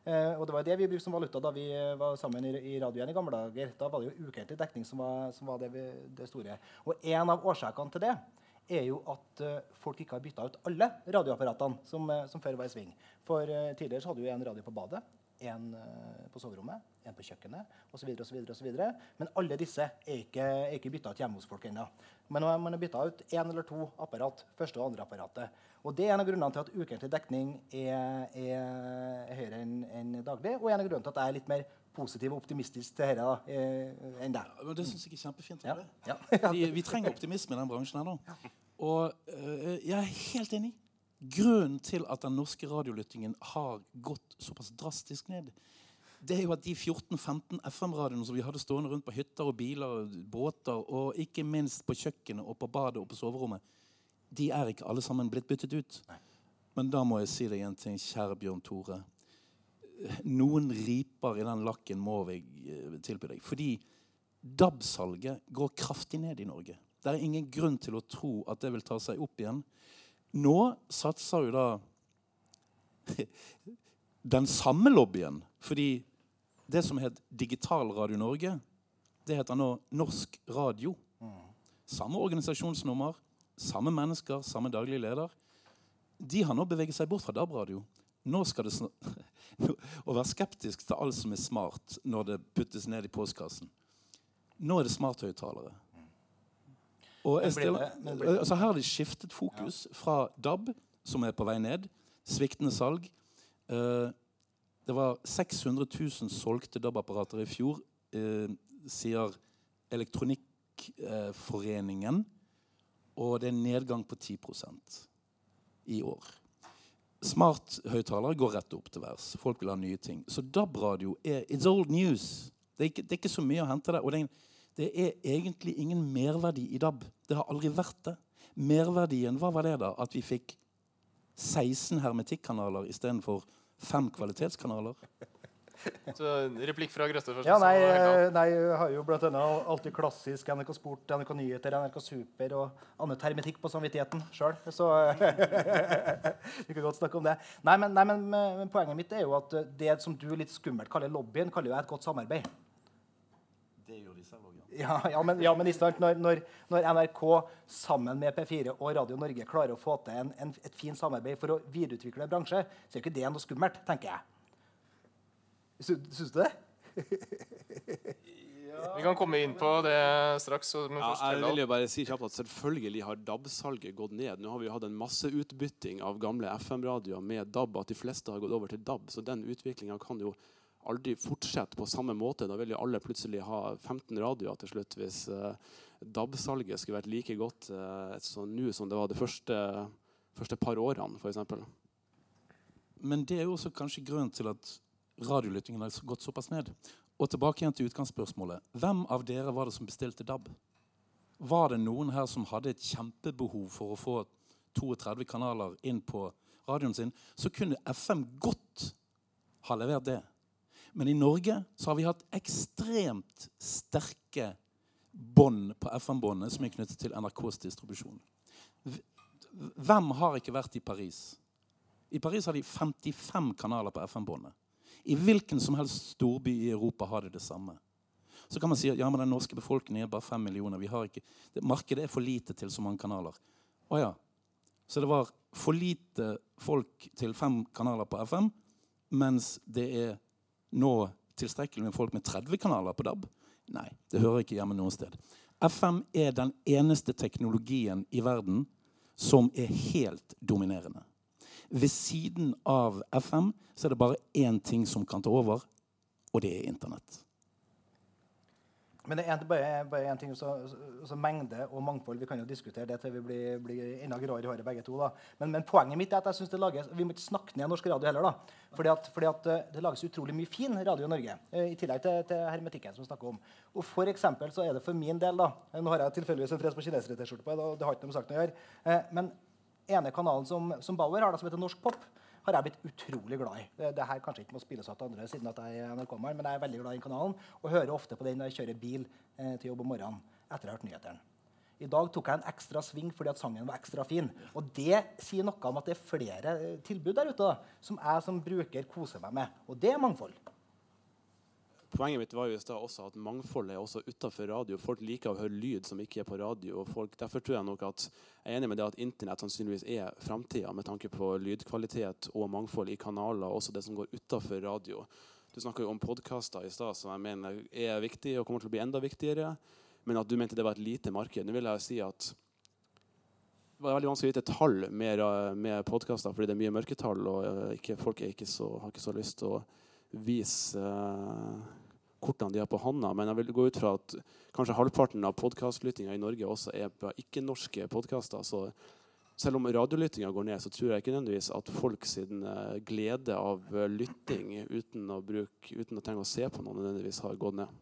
Eh, og Det var det vi brukte som valuta da vi var sammen i, i radioen i gamle dager. Da var det jo ukentlig dekning som var, som var det, det, store. Og En av årsakene til det er jo at uh, folk ikke har bytta ut alle radioapparatene som, uh, som før var i sving. For uh, Tidligere så hadde du en radio på badet, en på soverommet, en på kjøkkenet osv. Men alle disse er ikke, er ikke bytta ut hjemme hos folk ennå. Men man har bytta ut én eller to apparat. første og andre apparatet. Og Det er en av grunnene til at ukentlig dekning er, er høyere enn en daglig. Og en av grunnene til at jeg er litt mer positiv og optimistisk til dette eh, enn deg. Ja, det syns jeg er kjempefint. Ja. Ja. vi, vi, trenger optimisme i den bransjen her nå. Og uh, jeg er helt enig. Grunnen til at den norske radiolyttingen har gått såpass drastisk ned, det er jo at de 14-15 FM-radioene som vi hadde stående rundt på hytter og biler og båter, og ikke minst på kjøkkenet og på badet og på soverommet, de er ikke alle sammen blitt byttet ut. Nei. Men da må jeg si deg en ting, kjære Bjørn Tore. Noen riper i den lakken må jeg eh, tilby deg. Fordi DAB-salget går kraftig ned i Norge. Det er ingen grunn til å tro at det vil ta seg opp igjen. Nå satser jo da (laughs) den samme lobbyen fordi det som het Digital Radio Norge, det heter nå Norsk Radio. Samme organisasjonsnummer, samme mennesker, samme daglig leder, de har nå beveget seg bort fra DAB-radio. Nå skal det (laughs) Å være skeptisk til alt som er smart når det puttes ned i postkassen. Nå er det smarthøyttalere. Og stiller, det- altså her har de skiftet fokus fra DAB, som er på vei ned, sviktende salg. Eh, det var 600 000 solgte DAB-apparater i fjor, eh, sier Elektronikkforeningen. og det er en nedgang på 10% i år. Smarthøyttalere går rett opp til værs. Folk vil ha nye ting. Så DAB-radio er it's old news. Det er, ikke, det er ikke så mye å hente der. Og det er, det er egentlig ingen merverdi i DAB. Det har aldri vært det. Merverdien, hva var det da? At vi fikk 16 hermetikkanaler istedenfor fem kvalitetskanaler? (laughs) Så replikk fra Grøtte først. Ja, nei, eh, nei, jeg har jo blant annet alltid klassisk NRK Sport, NRK Nyheter, NRK Super og annet hermetikk på samvittigheten sjøl. Så (laughs) vi kan godt snakke om det. Nei, men, nei, men, men poenget mitt er jo at eh, det som du litt skummelt kaller lobbyen, kaller jo jeg et godt samarbeid. Det gjør de selv Ja, ja, men, ja, men når, når, når NRK sammen med P4 og Radio Norge klarer å få til en, en, et fint samarbeid for å videreutvikle en bransje, så er ikke det noe skummelt, tenker jeg. Sy- Syns du det? (laughs) Vi kan komme inn på det straks. Ja, jeg vil jo bare si kjapt at Selvfølgelig har DAB-salget gått ned. Nå har vi hatt en masseutbytting av gamle FM-radioer med DAB. At de fleste har gått over til DAB. Så den utviklinga kan jo aldri fortsette på samme måte. Da vil jo alle plutselig ha 15 radioer til slutt hvis eh, DAB-salget skulle vært like godt så nå som det var de første, første par årene, f.eks. Men det er jo også kanskje grunnen til at radiolyttingen har gått såpass ned. Og tilbake igjen til utgangsspørsmålet. Hvem av dere var det som bestilte DAB? Var det noen her som hadde et kjempebehov for å få 32 kanaler inn på radioen sin, så kunne FM godt ha levert det. Men i Norge så har vi hatt ekstremt sterke bånd på FM-båndet som er knyttet til NRKs distribusjon. Hvem har ikke vært i Paris? I Paris har de 55 kanaler på FM-båndet. I hvilken som helst storby i Europa har de det samme. Så kan man si at ja, men den norske befolkningen er bare 5 millioner. Vi har ikke, det, markedet er for lite til så mange kanaler. Å ja. Så det var for lite folk til fem kanaler på FM, mens det er nå tilstrekkelig med folk med 30 kanaler på DAB? Nei, det hører ikke hjemme noe sted. FM er den eneste teknologien i verden som er helt dominerende. Ved siden av FM så er det bare én ting som kan ta over, og det er Internett. Men det er bare, bare en ting, så, så, så Mengde og mangfold Vi kan jo diskutere det til vi blir, blir enda gråere i håret begge to. Men, men poenget mitt er at jeg synes det lages, vi må ikke snakke ned norsk radio heller. da. Fordi at, fordi at eh, det lages utrolig mye fin radio i Norge. eh, I tillegg til, til hermetikken som vi snakker om. Og for eksempel så er det for min del da, Nå har jeg tilfeldigvis en Freds på kinesere-T-skjorte på. det har ikke noe med saken å gjøre. Eh, men ene kanalen som, som Bauer har, da, som heter Norsk Pop, har jeg blitt utrolig glad i. Det, det her kanskje ikke må spilles av til andre, siden at jeg er NRK-mann, men jeg er veldig glad i kanalen og hører ofte på den når jeg kjører bil eh, til jobb om morgenen etter jeg har hørt nyhetene. I dag tok jeg en ekstra sving fordi at sangen var ekstra fin. Og det sier noe om at det er flere eh, tilbud der ute da, som jeg som bruker koser meg med. Og det er mangfold. Poenget mitt var jo i stad også at mangfoldet er også utafor radio. Folk liker å høre lyd som ikke er på radio. folk, Derfor tror jeg nok at jeg er enig med det at Internett sannsynligvis er framtida med tanke på lydkvalitet og mangfold i kanaler, også det som går utafor radio. Du snakka jo om podkaster i stad, som jeg mener er viktig og kommer til å bli enda viktigere. Men at du mente det var et lite marked. Nå vil jeg si at det var veldig vanskelig å vite tall med, med podkaster, fordi det er mye mørketall, og eh, ikke, folk ikke så, har ikke så lyst til å vise eh, kortene de har på hånda. Men jeg vil gå ut fra at kanskje halvparten av podkastlyttinga i Norge også er på ikke-norske podkaster. Så selv om radiolyttinga går ned, så tror jeg ikke nødvendigvis at folk sin eh, glede av eh, lytting uten å, bruke, uten å trenge å se på noen, nødvendigvis har gått ned.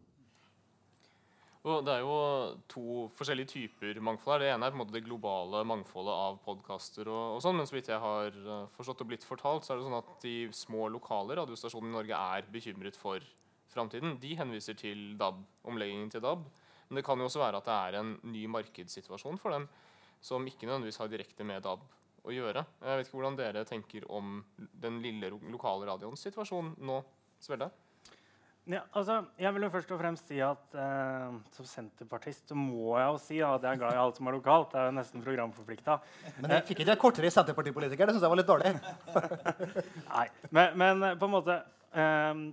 Det er jo to forskjellige typer mangfold her. Det ene er på en måte det globale mangfoldet av podkaster. Og, og sånn, men så vidt jeg har eh, forstått og blitt fortalt, så er det sånn at de små lokale radiostasjonene i Norge er bekymret for framtiden. De henviser til DAB, omleggingen til DAB. Men det kan jo også være at det er en ny markedssituasjon for dem som ikke nødvendigvis har direkte med DAB å gjøre. Jeg vet ikke hvordan dere tenker om den lille lokale radioens situasjon nå, Svelle? Ja, altså, jeg vil jo først og fremst si at eh, som senterpartist så må jeg jo si ja, at jeg er glad i alt som er lokalt. Det er jo nesten programforplikta. Men jeg fikk ikke en kortere Senterpartipolitiker. Det syns jeg var litt dårlig. (laughs) Nei, men, men eh, på en måte eh,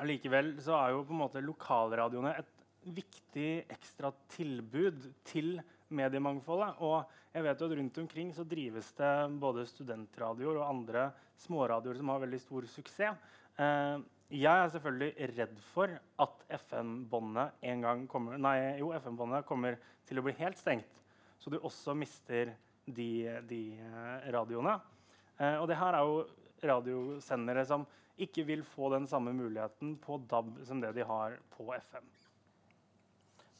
Allikevel så er jo på en måte lokalradioene et viktig ekstra tilbud til mediemangfoldet. Og jeg vet jo at rundt omkring så drives det både studentradioer og andre småradioer som har veldig stor suksess. Eh, jeg er selvfølgelig redd for at FM-båndet en gang kommer, nei, jo, FM-båndet kommer til å bli helt stengt. Så du også mister de, de eh, radioene. Eh, og det her er jo radiosendere som ikke vil få den samme muligheten på DAB som det de har på FM.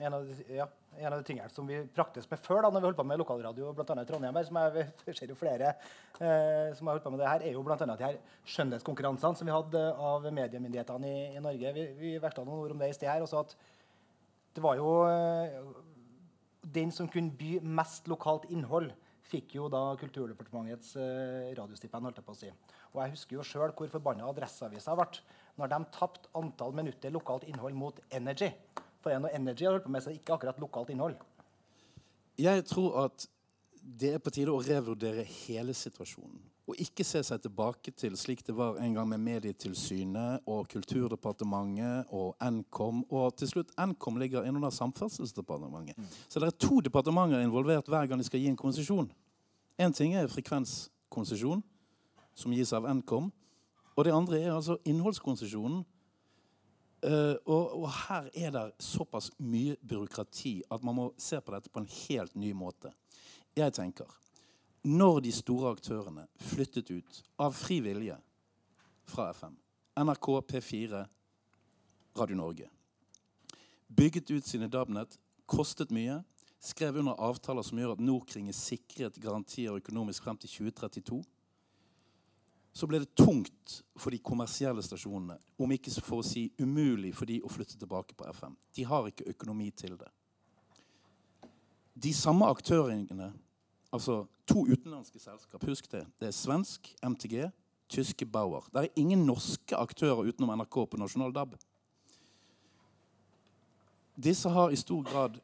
En av, de, ja, en av de tingene som vi praktes med før, da når vi holdt på med lokalradio, annet i Trondheim, her, som jeg, ser jo flere eh, som har holdt på med det her, er jo annet de her skjønnhetskonkurransene som vi hadde av mediemyndighetene i, i Norge. Vi, vi veksla noen ord om det i sted her. også at det var jo eh, Den som kunne by mest lokalt innhold, fikk jo da Kulturdepartementets eh, radiostipend. holdt jeg på å si. Og jeg husker jo sjøl hvor forbanna Adresseavisa ble når de tapte antall minutter lokalt innhold mot Energy. For det er Energy har holdt på med, så ikke akkurat lokalt innhold. Jeg tror at det er på tide å revurdere hele situasjonen. Og ikke se seg tilbake til slik det var en gang med Medietilsynet og Kulturdepartementet og Nkom. Og til slutt, Nkom ligger innunder Samferdselsdepartementet. Så det er to departementer involvert hver gang de skal gi en konsesjon. Én ting er frekvenskonsesjon, som gis av Nkom. Og det andre er altså innholdskonsesjonen. Uh, og, og, her er det såpass mye byråkrati at man må se på dette på en helt ny måte. Jeg tenker Når de store aktørene flyttet ut av fri vilje fra FM, NRK, P4, Radio Norge, bygget ut sine DAB-nett, kostet mye, skrev under avtaler som gjør at Norkring er sikret garantier økonomisk frem til 2032 så ble det tungt for de kommersielle stasjonene, om ikke for å si umulig for de å flytte tilbake på FM. De har ikke økonomi til det. De samme aktørene, altså to utenlandske selskap, husk det. Det er svensk MTG, tyske Bauer. Det er ingen norske aktører utenom NRK på nasjonal DAB. Disse har i stor grad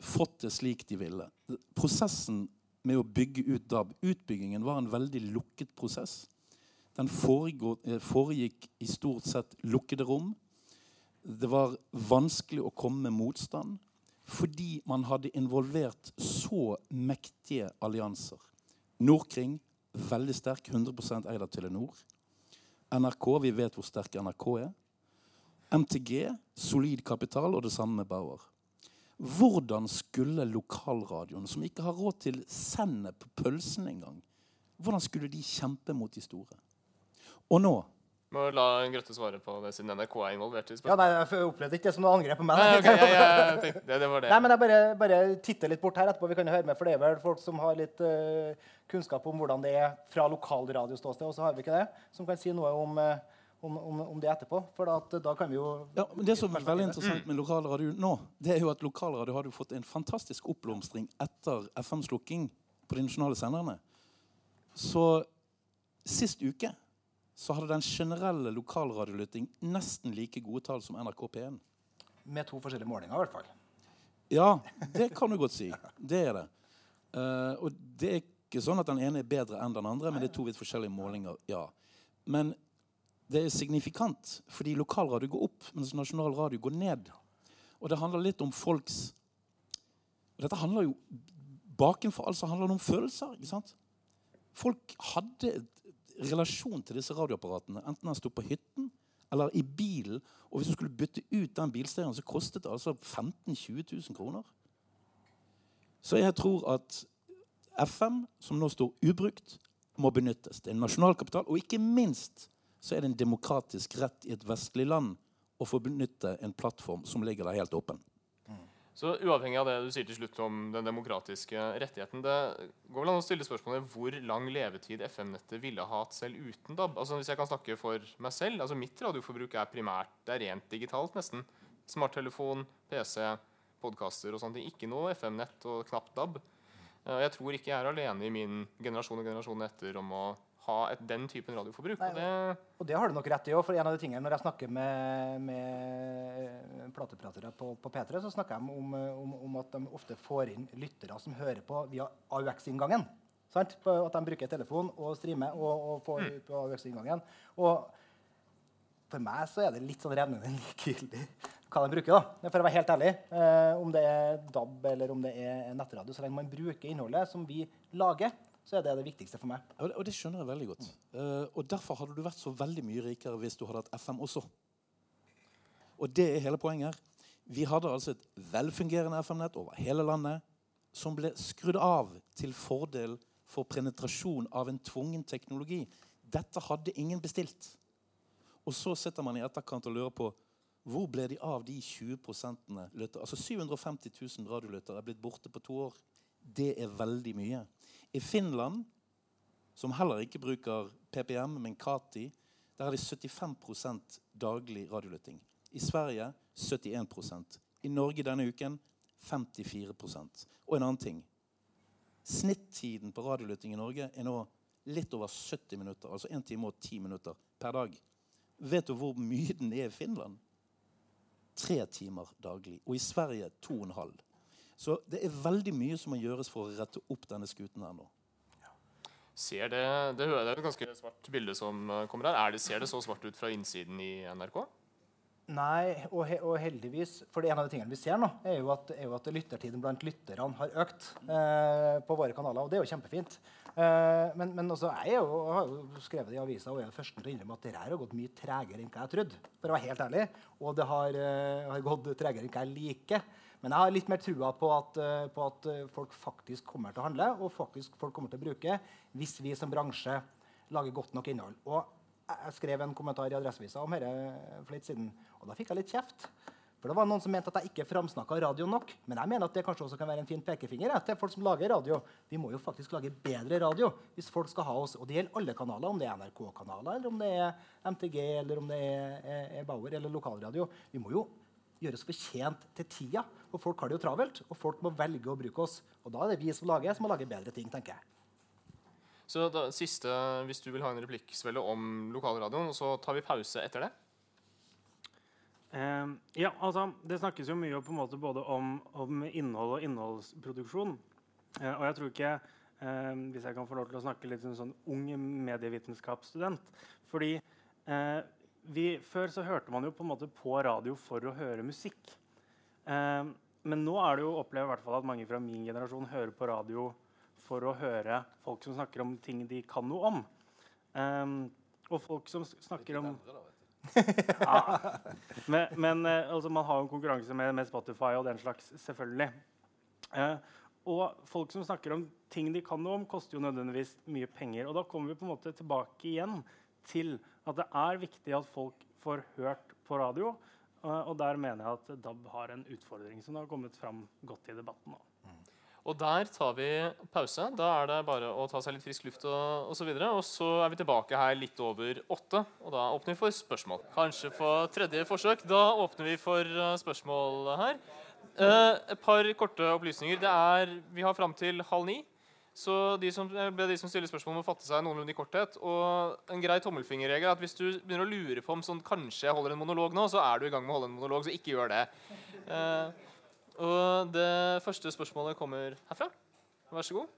fått det slik de ville. Prosessen med å bygge ut DAB, utbyggingen, var en veldig lukket prosess. Den foregikk i stort sett lukkede rom. Det var vanskelig å komme med motstand fordi man hadde involvert så mektige allianser. Nordkring, veldig sterk, 100% eid av Telenor. NRK, vi vet hvor sterk NRK er. MTG, solid kapital, og det samme med Bauer. Hvordan skulle lokalradioen, som ikke har råd til sennep, pølsen engang, hvordan skulle de kjempe mot de store? Og nå må la Grøtte svare på det, siden NRK er involvert i Ja, nei, Jeg opplevde ikke det som noe angrep på meg. Nei, okay, jeg, jeg, tenkte, det, det var det. Nei, men jeg bare, bare titter litt bort her etterpå. Vi kan jo høre med, for det er vel folk som har litt uh, kunnskap om hvordan det er fra lokalradioståsted, og så har vi ikke det, som kan si noe om, uh, om, om, om det etterpå. For da, at, da kan vi jo Ja, men Det som er veldig interessant med lokalradio nå, det er jo at lokalradio har jo fått en fantastisk oppblomstring etter FM-slukking på de nasjonale senderne. Så sist uke så hadde den generelle lokalradiolytting nesten like gode tall som NRK P1. Med to forskjellige målinger, i hvert fall. Ja, det kan du godt si. Det er det. Uh, og det er ikke sånn at den ene er bedre enn den andre, men det er to vidt forskjellige målinger. ja. Men det er signifikant, fordi lokalradio går opp, mens nasjonal radio går ned. Og det handler litt om folks og Dette handler jo Bakenfor alt så handler det om følelser. ikke sant? Folk hadde et relasjon til disse radioapparatene, enten han sto på hytten eller i bilen. Og hvis du skulle bytte ut den bilstereoen, så kostet det altså 15 000-20 000 kroner. Så jeg tror at FM, som nå står ubrukt, må benyttes. Det er en nasjonalkapital. og ikke minst så er det en demokratisk rett i et vestlig land å få benytte en plattform som ligger der helt åpen. Så uavhengig av det du sier til slutt om den demokratiske rettigheten, det går vel an å stille spørsmålet hvor lang levetid FM-nettet ville ha hatt selv uten DAB? Altså Hvis jeg kan snakke for meg selv, altså mitt radioforbruk er primært det er rent digitalt, nesten. Smarttelefon, PC, podkaster og sånne ting. Ikke noe FM-nett og knapt DAB. Eh, Jeg tror ikke jeg er alene i min generasjon og generasjonen etter om å ha et, den typen radioforbruk. Nei, Og det, Og det har du nok rett i òg. For en av de tingene når jeg snakker med, med platepratere på, på P3, så snakker de om, eh, om, om at de ofte får inn lyttere som hører på via AUX-inngangen. Sant? På At de bruker telefon og streamer og, og får ut på AUX-inngangen. Og for meg så er det litt sånn revnende likegyldig hva de bruker. da. For å være helt ærlig, eh, Om det er DAB eller om det er nettradio, så lenge man bruker innholdet som vi lager, så er det det viktigste for meg. Og det, skjønner jeg veldig godt. Eh, og derfor hadde du vært så veldig mye rikere hvis du hadde hatt FM også. Og det er hele poenget her. Vi hadde altså et velfungerende FM-nett over hele landet som ble skrudd av til fordel for penetrasjon av en tvungen teknologi. Dette hadde ingen bestilt. Og så sitter man i etterkant og lurer på hvor ble de av de 20 lyttere? Altså 750 000 radiolyttere er blitt borte på to år. Det er veldig mye. I Finland, som heller ikke bruker PPM, men Kati, der er det 75% daglig radiolytting. I Sverige 71% I Norge denne uken 54% Og en annen ting. Snittiden på radiolytting i Norge er nå litt over 70 minutter. Altså 1 time og 10 minutter per dag. Vet du hvor mye den er i Finland? Tre timer daglig. Og i Sverige to og en halv. Så det er veldig mye som må gjøres for å rette opp denne skuten her nå. ser det, det hører er et ganske svart bilde som eh, kommer her. Er det, ser det så svart ut fra innsiden i NRK? Nei, og, he og heldigvis For en av de tingene vi ser nå, er jo at, er jo at lyttertiden blant lytterne har økt eh, på våre kanaler. Og det er jo kjempefint. Eh, men, men også, jeg, er jo, har jo skrevet det i avisa og er den første til å innrømme at det her har gått mye tregere enn hva jeg trodde. For å være helt ærlig. Og det har, eh, har gått tregere enn hva jeg liker. Men jeg har litt mer trua på at, eh, på at eh, folk faktisk kommer til å handle, og faktisk folk kommer til å bruke hvis vi som bransje lager godt nok innhold. Og jeg- skrev en kommentar i Adresseavisa om dette for litt siden, og da fikk jeg litt kjeft. For det var noen som mente at jeg ikke framsnakka radio nok. Men jeg mener at det kanskje også kan være en fin pekefinger til folk som lager radio. Vi må jo faktisk lage bedre radio hvis folk skal ha oss. Og det gjelder alle kanaler, om det er NRK-kanaler, eller om det er MTG, eller om det er, er Bauer eller lokalradio. Vi må jo gjøre oss fortjent til tida. For folk har det jo travelt, og folk må velge å bruke oss. Og da er det vi som lager, som må lage bedre ting, tenker jeg. Så da, siste, hvis du vil ha en replikksvelle om lokalradioen, så tar vi pause etter det. Uh, ja, altså, Det snakkes jo mye på en måte både om, om innhold og innholdsproduksjon. Uh, og jeg tror ikke, uh, hvis jeg kan få lov til å snakke litt som en sånn ung medievitenskapsstudent Fordi eh, vi, før så hørte man jo på en måte på radio for å høre musikk. Eh, men nå er det jo opplever i hvert fall at mange fra min generasjon hører på radio for å høre folk som snakker om ting de kan noe om. Eh, og folk som snakker om (laughs) ja. Men, men eh, altså, man har jo en konkurranse med, med Spotify og den slags, selvfølgelig. Eh, og folk som snakker om ting de kan noe om, koster jo nødvendigvis mye penger. Og da kommer vi på en måte tilbake igjen til at det er viktig at folk får hørt på radio. Eh, og der mener jeg at DAB har en utfordring som har kommet fram godt i debatten. nå. Og der tar vi pause. Da er det bare å ta seg litt frisk luft og osv. Og, og så er vi tilbake her litt over åtte, og da åpner vi for spørsmål. Kanskje på tredje forsøk. Da åpner vi for eh, spørsmål her. Eh, et par korte opplysninger. Er, vi har fram til halv ni. Så de som, ber de som stiller spørsmål, må fatte seg noenlunde i korthet. Og en grei tommelfingerregel er at hvis du begynner å lure på om sånn, kanskje jeg holder en monolog nå, så er du i gang med å holde en monolog, så ikke gjør det. Eh, og det første spørsmålet kommer herfra. Vær så god.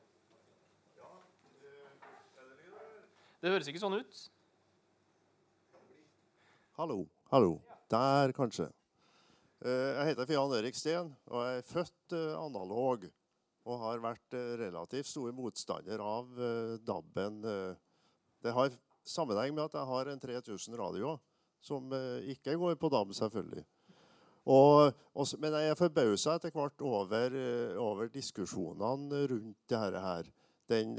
Det høres ikke sånn ut. Hallo. Hallo. Der, kanskje. Eh, Jeg heter Jan Erik Steen og jeg er født eh, analog. Og har vært eh, relativt stor motstander av eh, DAB-en. eh. Det har sammenheng med at jeg har en 3000 radio som ikke går på DAB, selvfølgelig. Og, og, men jeg er forbausa etter hvert over, over diskusjonene rundt dette her. Den,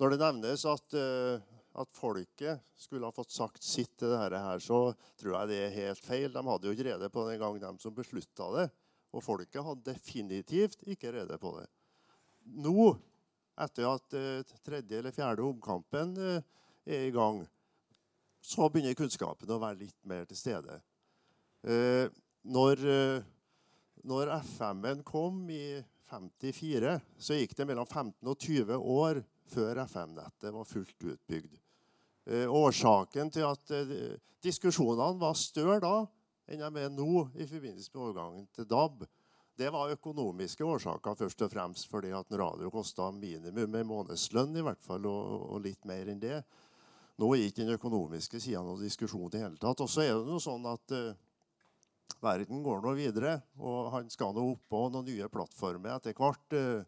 når det nevnes at, at folket skulle ha fått sagt sitt til dette her, så tror jeg det er helt feil. De hadde jo ikke rede på det den gang, de som beslutta det. Og folket hadde definitivt ikke rede på det. Nå, etter at eh, tredje eller fjerde omkampen eh, er i gang, så begynner kunnskapen å være litt mer til stede. Eh, når, når FM-en kom i 1954 så gikk det mellom 15 og 20 år før FM-nettet var fullt utbygd. Årsaken til at diskusjonene var større da enn de er nå i forbindelse med overgangen til DAB, det var økonomiske årsaker først og fremst fordi at en radio kosta minimum en månedslønn i hvert fall, og, og litt mer enn det. Nå er ikke den økonomiske sida noen diskusjon i det hele tatt. Og så er det noe sånn at uh, verden går nå videre, og han skal nå oppå noen nye plattformer etter hvert. Uh,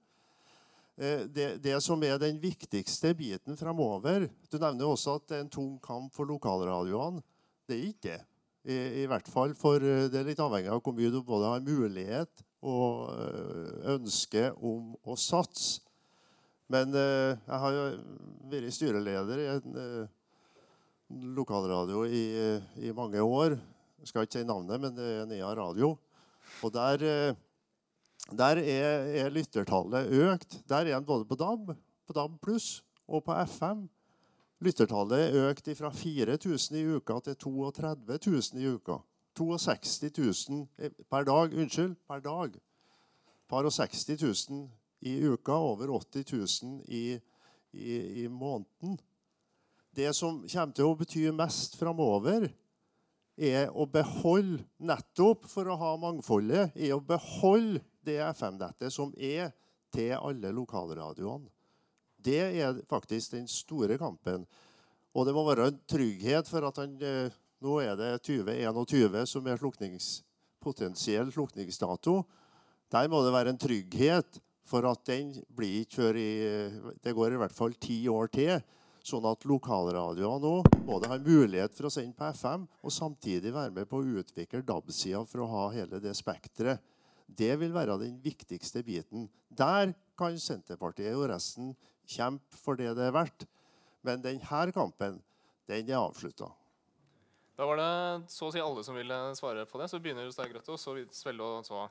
det, det, som er den viktigste biten fremover Du nevner også at det er en tung kamp for lokalradioene. Det er ikke det. I, I, hvert fall for Det er litt avhengig av hvor mye du både har mulighet og ønske om å satse. Men uh, jeg har jo vært styreleder i en uh, lokalradio i, i, mange år. Jeg skal ikke si navnet, men det er Nea Radio. Og der, der er, er, lyttertallet økt. Der er en både på DAB, på DAB pluss og på FM. Lyttertallet er økt fra 4000 i uka til 32 000 i uka. 62 000 per dag. Unnskyld, per dag. Par og 60 000 i uka, over 80 000 i, i, i måneden. Det som kommer til å bety mest framover, er å beholde nettopp for å ha mangfoldet, er å beholde det FM-nettet som er til alle lokalradioene. Det er faktisk den store kampen. Og det må være en trygghet for at han eh, Nå er det 2021 som er sluknings, potensiell slukningsdato. Der må det være en trygghet for at den blir ikke før i Det går i hvert fall ti år til. Sånn at lokalradioer nå både har mulighet for å sende på FM og samtidig være med på å utvikle DAB-sida for å ha hele det spekteret. Det vil være den viktigste biten. Der kan Senterpartiet og resten kjempe for det det er verdt. Men denne kampen, den er avslutta. Da var det så å si alle som ville svare på det. Så begynner Stein Grøtte, og så Svelle og så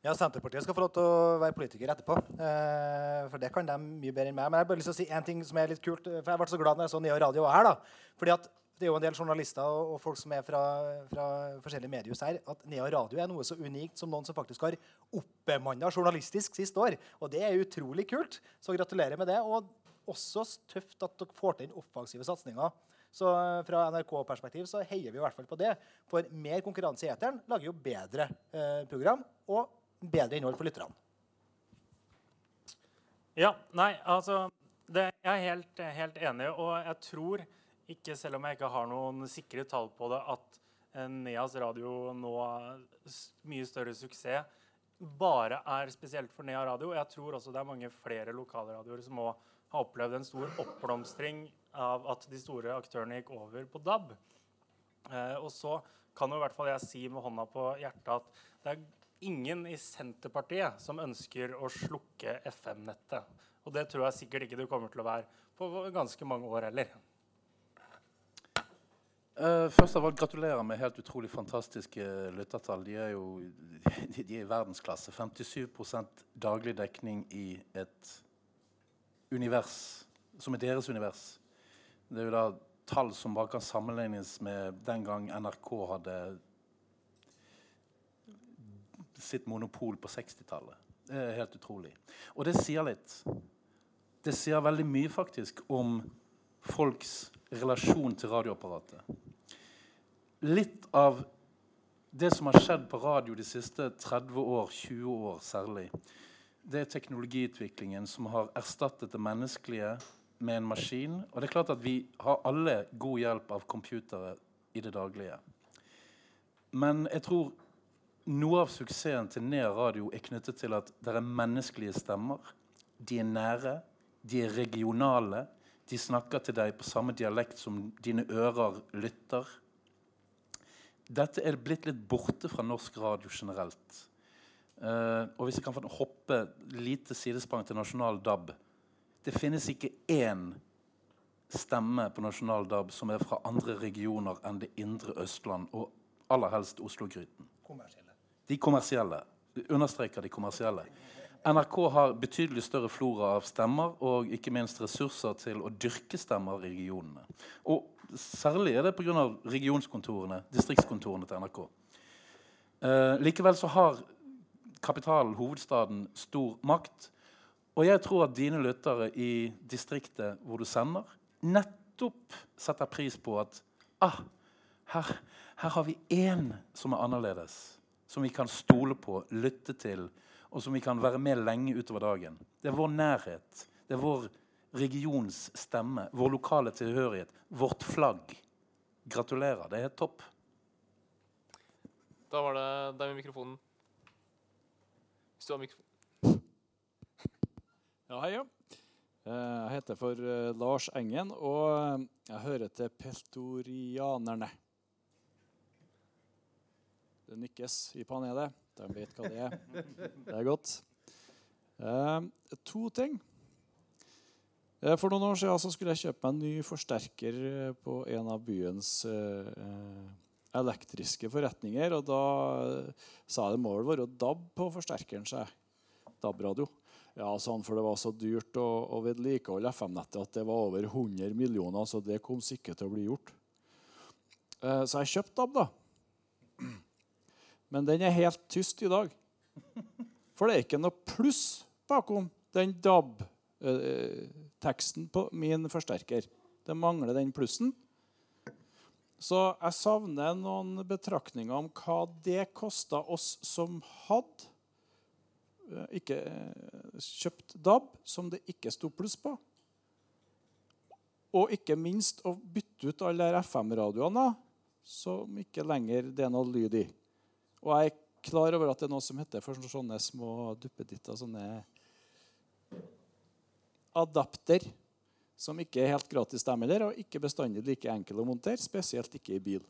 ja, Senterpartiet skal få lov til å være politiker etterpå. Eh, for det kan de mye bedre enn meg. Men jeg har bare lyst til å si en ting som er litt kult. For jeg ble så glad når jeg så Nea Radio her. da. Fordi at det er jo en del journalister og folk som er fra, fra forskjellige mediehus her, at Nea Radio er noe så unikt som noen som faktisk har oppbemanna journalistisk sist år. Og det er utrolig kult. Så gratulerer med det. Og også tøft at dere får til den offensive satsinga. Så eh, fra NRK-perspektiv så heier vi i hvert fall på det. For mer konkurranse i eteren lager jo bedre eh, program. og bedre innhold for lytterne. Ja, nei, altså det, Jeg er helt, helt, enig, og jeg tror ikke, selv om jeg ikke har noen sikre tall på det, at Neas radio nå mye større suksess bare er spesielt for Nea radio. Jeg tror også det er mange flere lokalradioer som òg har opplevd en stor oppblomstring av at de store aktørene gikk over på DAB. Eh, og så kan jo i hvert fall jeg si med hånda på hjertet at det er ingen i Senterpartiet som ønsker å slukke FM-nettet. Og det tror jeg sikkert ikke du kommer til å være på ganske mange år heller. Uh, først av alt gratulerer med helt utrolig fantastiske lyttertall. De er jo de, er i verdensklasse. 57 daglig dekning i et univers som er deres univers. Det er jo da tall som bare kan sammenlignes med den gang NRK hadde sitt monopol på 60-tallet. Det er helt utrolig. Og det sier litt. Det sier veldig mye faktisk om folks relasjon til radioapparatet. Litt av det som har skjedd på radio de siste 30 år, 20 år særlig, det er teknologiutviklingen som har erstattet det menneskelige med en maskin. Og det er klart at vi har alle god hjelp av computere i det daglige. Men jeg tror noe av suksessen til Nea Radio er knyttet til at det er menneskelige stemmer. De er nære, de er regionale. De snakker til deg på samme dialekt som dine ører lytter. Dette er blitt litt borte fra norsk radio generelt. Uh, og hvis jeg kan hoppe lite sidesprang til nasjonal DAB Det finnes ikke én stemme på nasjonal DAB som er fra andre regioner enn det indre Østland, og aller helst Oslo-gryten. De kommersielle. Understreker de kommersielle. NRK har betydelig større flora av stemmer og ikke minst ressurser til å dyrke stemmer i regionene. Og særlig er det pga. regionskontorene, distriktskontorene til NRK. Eh, likevel så har kapitalen, hovedstaden, stor makt. Og jeg tror at dine lyttere i distriktet hvor du sender, nettopp setter pris på at ah, her, her har vi én som er annerledes. Som vi kan stole på, lytte til, og som vi kan være med lenge utover dagen. Det er vår nærhet. Det er vår regions stemme. Vår lokale tilhørighet. Vårt flagg. Gratulerer. Det er helt topp. Da var det deg med mikrofonen. Hvis du har mikrofon. Ja, hei, ja. Eh, Jeg heter for eh, Lars Engen, og eh, jeg hører til peltorianerne. Det nikkes i panelet. De vet hva det er. Det er godt. To ting. For noen år siden skulle jeg kjøpe meg en ny forsterker på en av byens elektriske forretninger. Og da sa jeg det må vel være DAB på forsterkeren, sa jeg. DAB-radio. Ja, sånn, for det var så dyrt å, å vedlikeholde FM-nettet at det var over 100 millioner, så det kom sikkert til å bli gjort. Eh, så jeg kjøpte DAB, da. Men den er helt tyst i dag. For det er ikke noe pluss bakom den DAB-teksten på min forsterker. Det mangler den plussen. Så jeg savner noen betraktninger om hva det kosta oss som hadde eh, ikke eh, kjøpt DAB, som det ikke sto pluss på. Og ikke minst å bytte ut alle de FM-radioene som ikke lenger det er noe lyd i. Og jeg er klar over at det er noe som heter for sånne små duppeditter, sånne adapter, som ikke er helt gratis, dem heller, og ikke bestandig like enkel å montere, spesielt ikke i bil.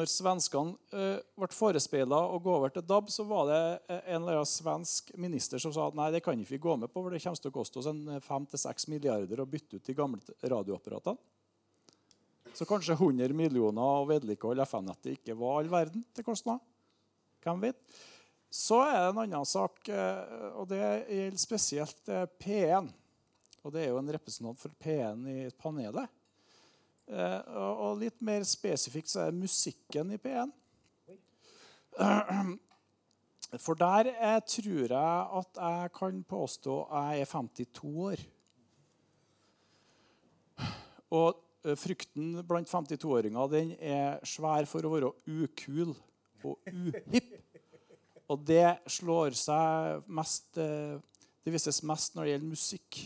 Når svenskene uh, ble forespeila å gå over til DAB, så var det eh, en eller annen svensk minister som sa at nei, det kan ikke vi gå med på, for det kommer til å koste oss en 5-6 milliarder å bytte ut de gamle radioapparatene. Så kanskje 100 millioner å vedlikeholde FM-nettet ikke var all verden til kostnad. Hvem vet? Så er det en annen sak, eh, og det gjelder spesielt eh, P1. Og det er jo en representant for P1 i panelet. Eh, og litt mer spesifikt så er det musikken i P1. (clears throat) For der jeg tror jeg at jeg kan påstå jeg er 52 år. Og eh, frykten blant 52-åringer den er svær for å være ukul og uhipp. Og det slår seg mest eh, Det vises mest når det gjelder musikk.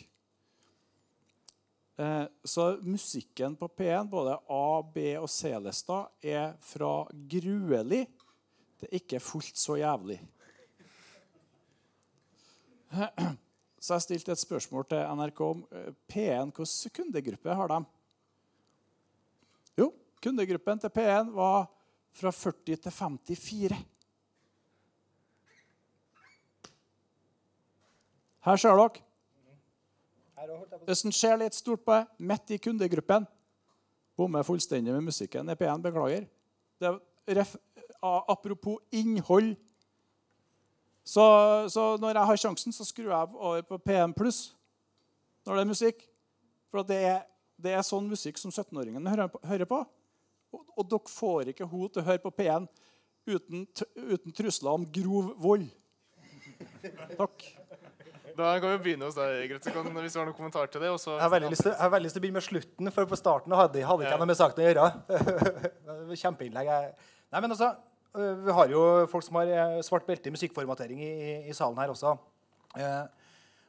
Eh, Så musikken på P1, både A-, B- og C-lista, er fra gruelig til ikke fullt så jævlig. Så jeg stilte et spørsmål til NRK om eh, P1. Hvilken kundegruppe har de? Jo, kundegruppen til P1 var fra 40 til 54. Her ser dere. Hvis en ser litt stort på det, midt i kundegruppen Bommer fullstendig med musikken i P1. Beklager. Er ref, apropos innhold. Så, så når jeg har sjansen, så skrur jeg over på P1 pluss når det er musikk. For det, er, det er sånn musikk som 17-åringene hører, på- hører på. Og, og dere får ikke henne til å høre på P1 uten, uten trusler om grov vold. Takk. Da kan vi begynne hos deg, Grete, hvis du har noen kommentar til det. Også, Jeg har veldig lyst til, jeg har veldig lyst til å begynne med slutten, for på starten hadde, hadde ikke jeg noe med saken å gjøre. (laughs) Kjempeinnlegg. Nei, men altså, øh, Vi har jo folk som har eh, svart belte i musikkformatering i, i, salen her også. Eh,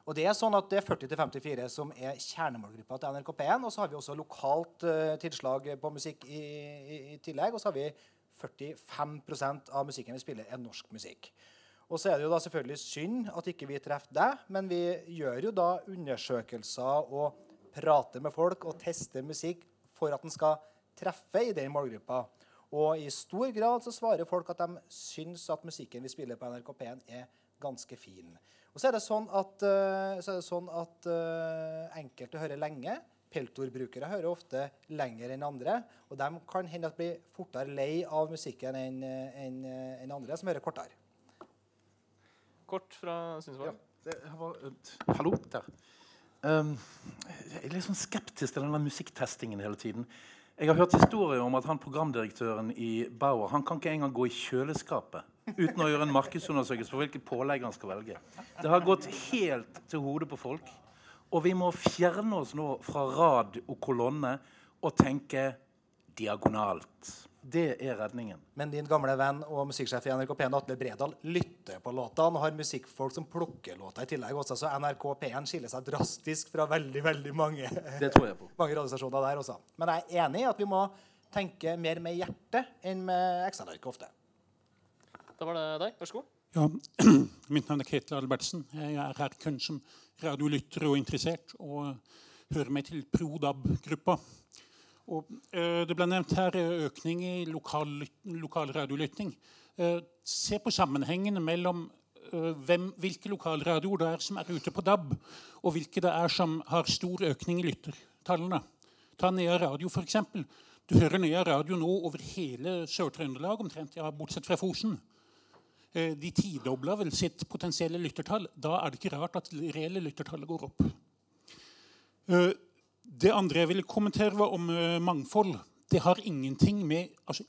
og det er sånn at det er 40-54 som er kjernemålgruppa til NRK P1. Og så har vi også lokalt eh, tilslag på musikk i, i, i tillegg. Og så har vi 45% av musikken vi spiller, er norsk musikk. Og så er det jo da selvfølgelig synd at ikke vi treffer deg, men vi gjør jo da undersøkelser og prater med folk og tester musikk for at den skal treffe i den målgruppa. Og i stor grad så svarer folk at de syns at musikken vi spiller på NRK P1 er ganske fin. Og så er det sånn at, eh, så det sånn at eh, enkelte hører lenge. Peltorbrukere hører ofte lenger enn andre. Og de kan hende at blir fortere lei av musikken enn enn, eh, enn andre som hører kortere. Kort fra Synsvåg. Var, uh, hallo der. Um, jeg er litt sånn skeptisk til denne musikktestingen hele tiden. Jeg har hørt historier om at han programdirektøren i Bauer han kan ikke engang gå i kjøleskapet uten å gjøre en markedsundersøkelse for hvilket pålegg han skal velge. Det har gått helt til hodet på folk. Og vi må fjerne oss nå fra rad og kolonne og tenke diagonalt. Det er redningen. Men din gamle venn og musikksjef i NRK P1, Atle Bredal, lytter på låtene og har musikkfolk som plukker låter i tillegg også, så NRK P1 skiller seg drastisk fra veldig veldig mange, Det tror jeg på. (laughs) mange radiostasjoner der også. Men jeg er enig i at vi må tenke mer med hjertet enn med Excel-arket ofte. Da var det deg. Vær så god. Ja, (clears throat) mitt navn er Ketil Albertsen. Jeg er her kun som radiolytter og interessert, og hører meg til ProDAB-gruppa. Og, eh, det ble nevnt her eh, økning i lokal, lokal radiolytting. Eh, se på sammenhengen mellom hvem, hvilke lokalradioer det er som er ute på DAB, og hvilke det er som har stor økning i lyttertallene. Ta Nea Radio, f.eks. Du hører Nea Radio nå over hele Sør-Trøndelag, omtrent, ja, bortsett fra Fosen. De tidobla vel sitt potensielle lyttertall. Da er det ikke rart at det reelle lyttertallet går opp. Det andre jeg ville kommentere, var om eh, mangfold. Det har ingenting med altså,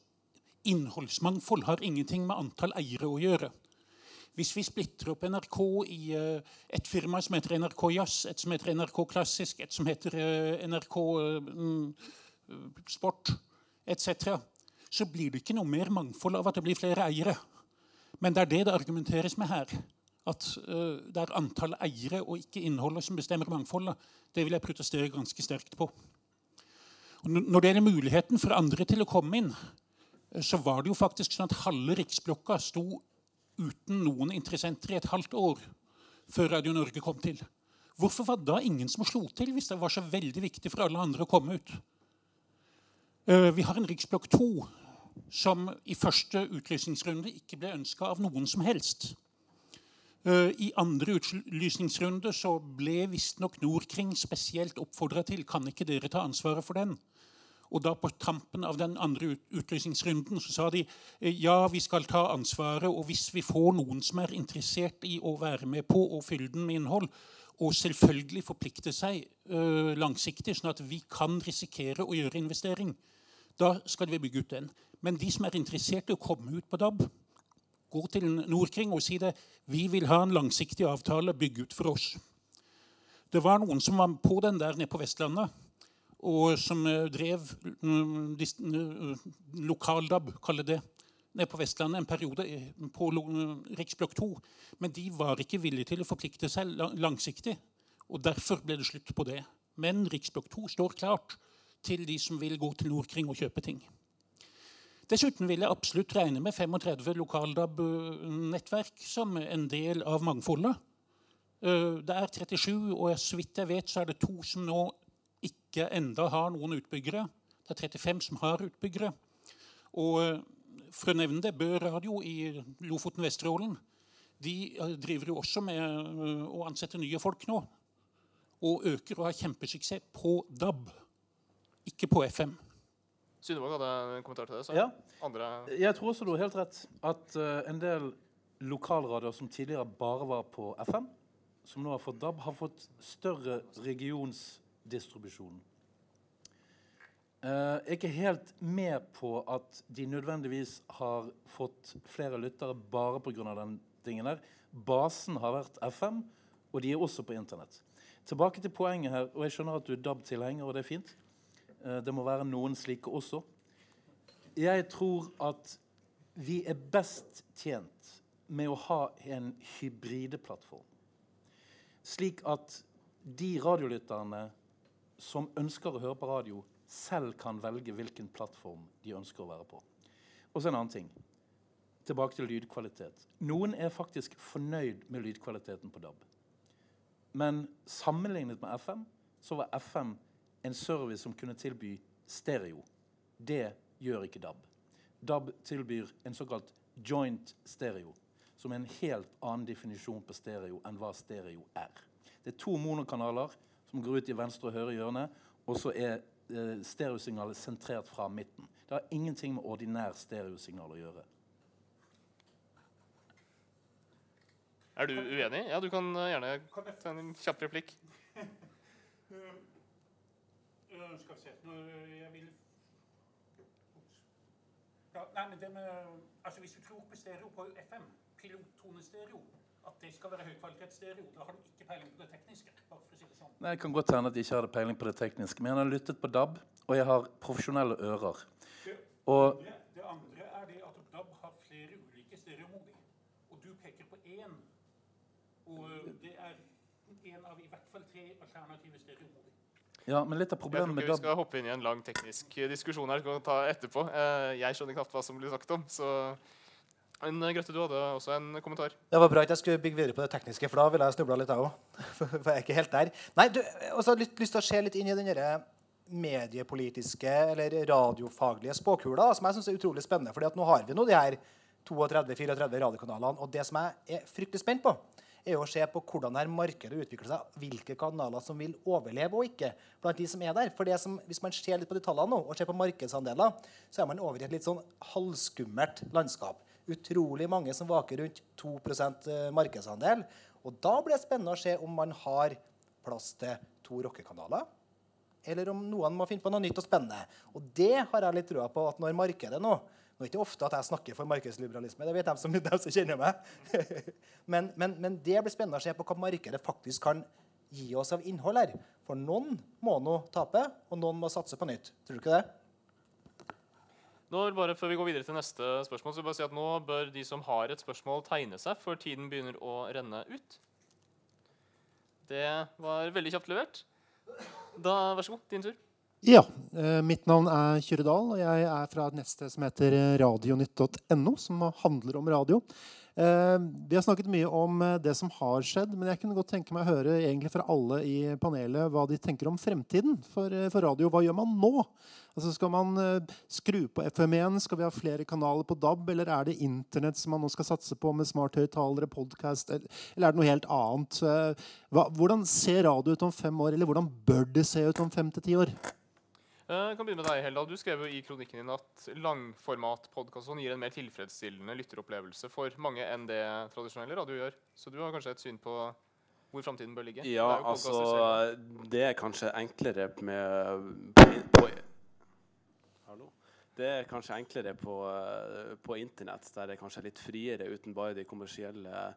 Innholdsmangfold har ingenting med antall eiere å gjøre. Hvis vi splitter opp NRK i eh, et firma som heter NRK Jazz, et som heter NRK Klassisk, et som heter eh, NRK mm, Sport etc., så blir det ikke noe mer mangfold av at det blir flere eiere. Men det er det det argumenteres med her. At eh, det er antall eiere og ikke innholdet som bestemmer mangfoldet. Det vil jeg protestere ganske sterkt på. Og når det gjelder muligheten for andre til å komme inn, eh, så var det jo faktisk sånn at halve riksblokka sto uten noen interessenter i et halvt år før Radio Norge kom til. Hvorfor var det da ingen som slo til hvis det var så veldig viktig for alle andre å komme ut? Eh, Vi har en Riksblokk 2 som i første utlysningsrunde ikke ble ønska av noen som helst. Eh, I andre utlysningsrunde så ble visstnok Nordkring spesielt oppfordra til kan ikke dere ta ansvaret for den. Og da på tampen av den andre utlysningsrunden så sa de eh, ja, vi skal ta ansvaret, og hvis vi får noen som er interessert i å være med på å fylle den med innhold, og selvfølgelig forplikte seg eh, langsiktig, sånn at vi kan risikere å gjøre investering, da skal vi bygge ut den. Men de som er interessert i å komme ut på DAB, gå til Nordkring og si det. Vi vil ha en langsiktig avtale, bygg ut for oss. Det var noen som var på den der nede på Vestlandet, og som eh, drev dis- eh, lokal-DAB, kaller det, nede på Vestlandet en periode eh, på Riksblokk 2. Men de var ikke villige til å forplikte seg langsiktig, og derfor ble det slutt på det. Men Riksblokk 2 står klart til de som vil gå til Nordkring og kjøpe ting. Dessuten vil jeg absolutt regne med 35 lokal-DAB-nettverk som en del av mangfoldet. Eh, Det er 37, og så vidt jeg vet, så er det to som nå ikke enda har noen utbyggere. Det er 35 som har utbyggere. Og eh, for å nevne det, Bø Radio i Lofoten Vesterålen de eh, driver jo også med å ansette nye folk nå. Og øker og har kjempesuksess på DAB, ikke på FM. Synnevåg hadde en kommentar til det. Så Ja. andre Jeg tror også du har helt rett at uh, en del lokalradioer som tidligere bare var på FM, som nå har fått DAB, har fått større regionsdistribusjon. Uh, jeg er ikke helt med på at de nødvendigvis har fått flere lyttere bare pga. den tingen der. Basen har vært FM, og de er også på Internett. Tilbake til poenget her, og jeg skjønner at du er DAB-tilhenger, og det er fint. Eh, Det må være noen slike også. Jeg tror at vi er best tjent med å ha en hybrideplattform. Slik at de radiolytterne som ønsker å høre på radio, selv kan velge hvilken plattform de ønsker å være på. Og så en annen ting. Tilbake til lydkvalitet. Noen er faktisk fornøyd med lydkvaliteten på DAB. Men sammenlignet med FM så var FM en service som kunne tilby stereo. Det gjør ikke DAB. DAB tilbyr en såkalt joint stereo, som er en helt annen definisjon på stereo enn hva stereo er. Det er to monokanaler som går ut i venstre og høyre hjørne, og så er eh, stereosignalet sentrert fra midten. Det har ingenting med ordinær stereosignal å gjøre. Er du uenig? Ja, du kan eh, gjerne ta en kjapp replikk. (laughs) skal vi se jeg vil, Ja, nei, men det med, altså Hvis du tror på stereo på FM, pilottonestereo, at det skal være høykvalitetsstereo, da har du ikke peiling på det tekniske. bare for å si det sånn. Nei, Jeg kan godt hende at jeg ikke hadde peiling på det tekniske, men jeg har lyttet på DAB, og jeg har profesjonelle ører. Det, Og det, det andre er det at DAB har flere ulike stereomodi. Og du peker på én. Og det er en av i hvert fall tre alternative stereomodi. Ja, men litt av Jeg tror problemet med ikke vi skal hoppe inn i en lang teknisk diskusjon her. Ta etterpå. Eh, Jeg skjønner knapt hva som blir sagt om. Så Men Grete, du hadde også en kommentar. Det var bra at jeg skulle bygge videre på det tekniske, for da ville jeg snubla litt, jeg òg. (laughs) For jeg er ikke helt der. Nei, du, også har litt lyst til å se litt inn i den derre mediepolitiske eller radiofaglige spåkula, som jeg syns er utrolig spennende. fordi at nå har vi nå de her 32-34 radiokanalene. Og det som jeg er fryktelig spent på, er å se på hvordan her markedet utvikler seg. Hvilke kanaler som vil overleve og ikke blant de som er der. For som, Hvis man ser litt på de tallene nå, og ser på markedsandeler, så er man over i et litt sånn halvskummelt landskap. Utrolig mange som vaker rundt 2 eh, markedsandel. Og da blir det spennende å se om man har plass til to rockekanaler. Eller om noen må finne på noe nytt og spennende. Og det har jeg litt trua på at når markedet nå Nå er det ikke ofte at jeg snakker for markedsliberalisme, det vet de som, (laughs) de som kjenner meg. (laughs) men, men, men det blir spennende å se på hva markedet faktisk kan gi oss av innhold her. For noen må nå tape, og noen må satse på nytt. Tror du ikke det? Nå, bare Før vi går videre til neste spørsmål, så vil jeg bare si at nå bør de som har et spørsmål, tegne seg, for tiden begynner å renne ut. Det var veldig kjapt levert. Da, Vær så god, din tur. Ja. Eh, mitt navn er Kyrre Dahl, og jeg er fra et nettsted som heter radionytt.no, som handler om radio. Eh, vi har snakket mye om eh, det som har skjedd, men jeg kunne godt tenke meg å høre egentlig fra alle i panelet hva de tenker om fremtiden for, eh, for radio. Hva gjør man nå? Altså Skal man eh, skru på FM1? Skal vi ha flere kanaler på DAB? Eller er det Internett som man nå skal satse på med smarthøyttalere, podkast, eller, er det noe helt annet? Eh, hva, hvordan ser radio ut om fem år, eller hvordan bør det se ut om fem til ti år? Eh, Jeg kan begynne med deg, Helda. Du skrev jo i kronikken din at langformatpodkasten gir en mer tilfredsstillende lytteropplevelse for mange enn det tradisjonelle radio gjør. Så du har kanskje et syn på hvor framtiden bør ligge? Ja, Det altså. Det er kanskje enklere med på, in- på, Hallo? Det er kanskje enklere på, eh, på internett, der det kanskje er litt friere uten bare de kommersielle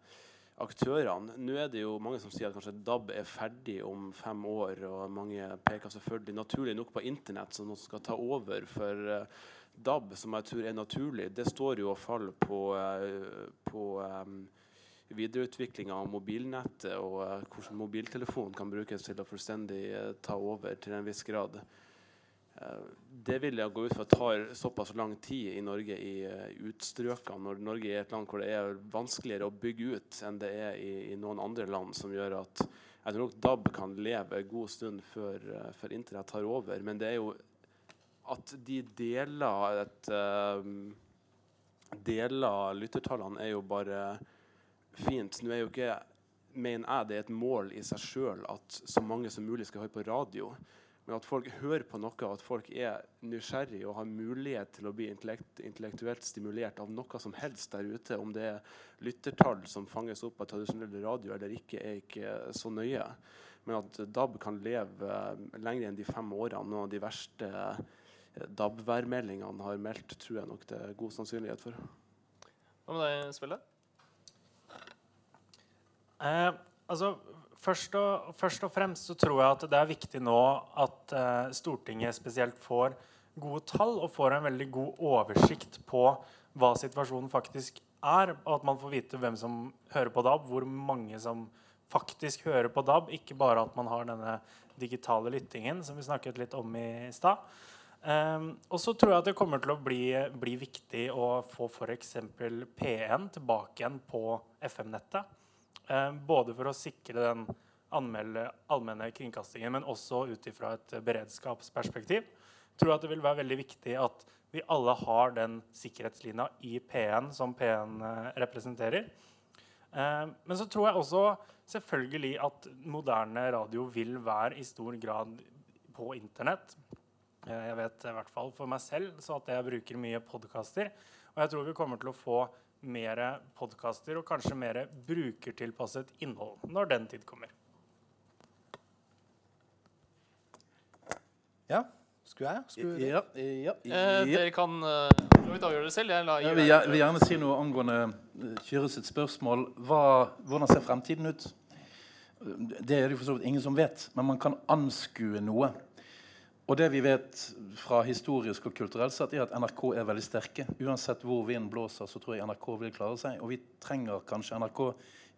aktørene. Nå er det jo mange som sier at kanskje DAB er ferdig om fem år, og mange peker selvfølgelig naturlig nok på internett, som noe skal ta over for eh, DAB, som jeg tror er naturlig. Det står jo og faller på, eh, på um, videreutviklinga av mobilnettet og eh, hvordan mobiltelefonen kan brukes til å fullstendig eh, ta over til en viss grad. Det vil jeg gå ut fra tar såpass lang tid i Norge i eh, utstrøkene, når Norge er et land hvor det er vanskeligere å bygge ut enn det er i, i noen andre land, som gjør at jeg tror nok DAB kan leve en god stund før, eh, før internett tar over. Men det er jo at de deler et eh, Deler lyttertallene er jo bare fint. Nå er jo ikke mener jeg det er et mål i seg sjøl at så mange som mulig skal høre på radio. Men at folk hører på noe, at folk er nysgjerrig og har mulighet til å bli intellekt, intellektuelt stimulert av noe som helst der ute. Om det er lyttertall som fanges opp av tradisjonell radio eller ikke, er ikke så nøye. Men at DAB kan leve eh, lenger enn de fem årene, Noen av de verste eh, DAB-værmeldingene har meldt, tror jeg nok det er god sannsynlighet for. Hva med deg, Svelle? Eh, altså, først og, først og fremst så tror jeg at det er viktig nå at eh, Stortinget spesielt får gode tall og får en veldig god oversikt på hva situasjonen faktisk er, og at man får vite hvem som hører på DAB, hvor mange som faktisk hører på DAB, ikke bare at man har denne digitale lyttingen som vi snakket litt om i stad. Um, og så tror jeg at det kommer til å bli, bli viktig å få f.eks. P1 tilbake igjen på FM-nettet. Um, både for å sikre den allmenne kringkastingen, men også ut ifra et beredskapsperspektiv. tror jeg at det vil være veldig viktig at vi alle har den sikkerhetslinja i P1 som P1 eh, representerer. Um, men så tror jeg også selvfølgelig at moderne radio vil være i stor grad på internett. Eh, Jeg vet i hvert fall for meg selv så at jeg bruker mye podkaster. Og jeg tror vi kommer til å få mer podkaster og kanskje mer brukertilpasset innhold når den tid kommer. Ja, Skulle jeg? Skulle Ja, ja, Eh, dere kan uh, avgjøre det selv. Jeg Jeg vil, vil gjerne si noe angående eh, Kyrre sitt spørsmål. Hva, hvordan ser fremtiden ut? Det er det for så vidt ingen som vet, men man kan anskue noe. Og det vi vet fra historisk og kulturelt sett, er at NRK er veldig sterke. Uansett hvor vinden blåser, så tror jeg NRK vil klare seg. Og vi trenger kanskje NRK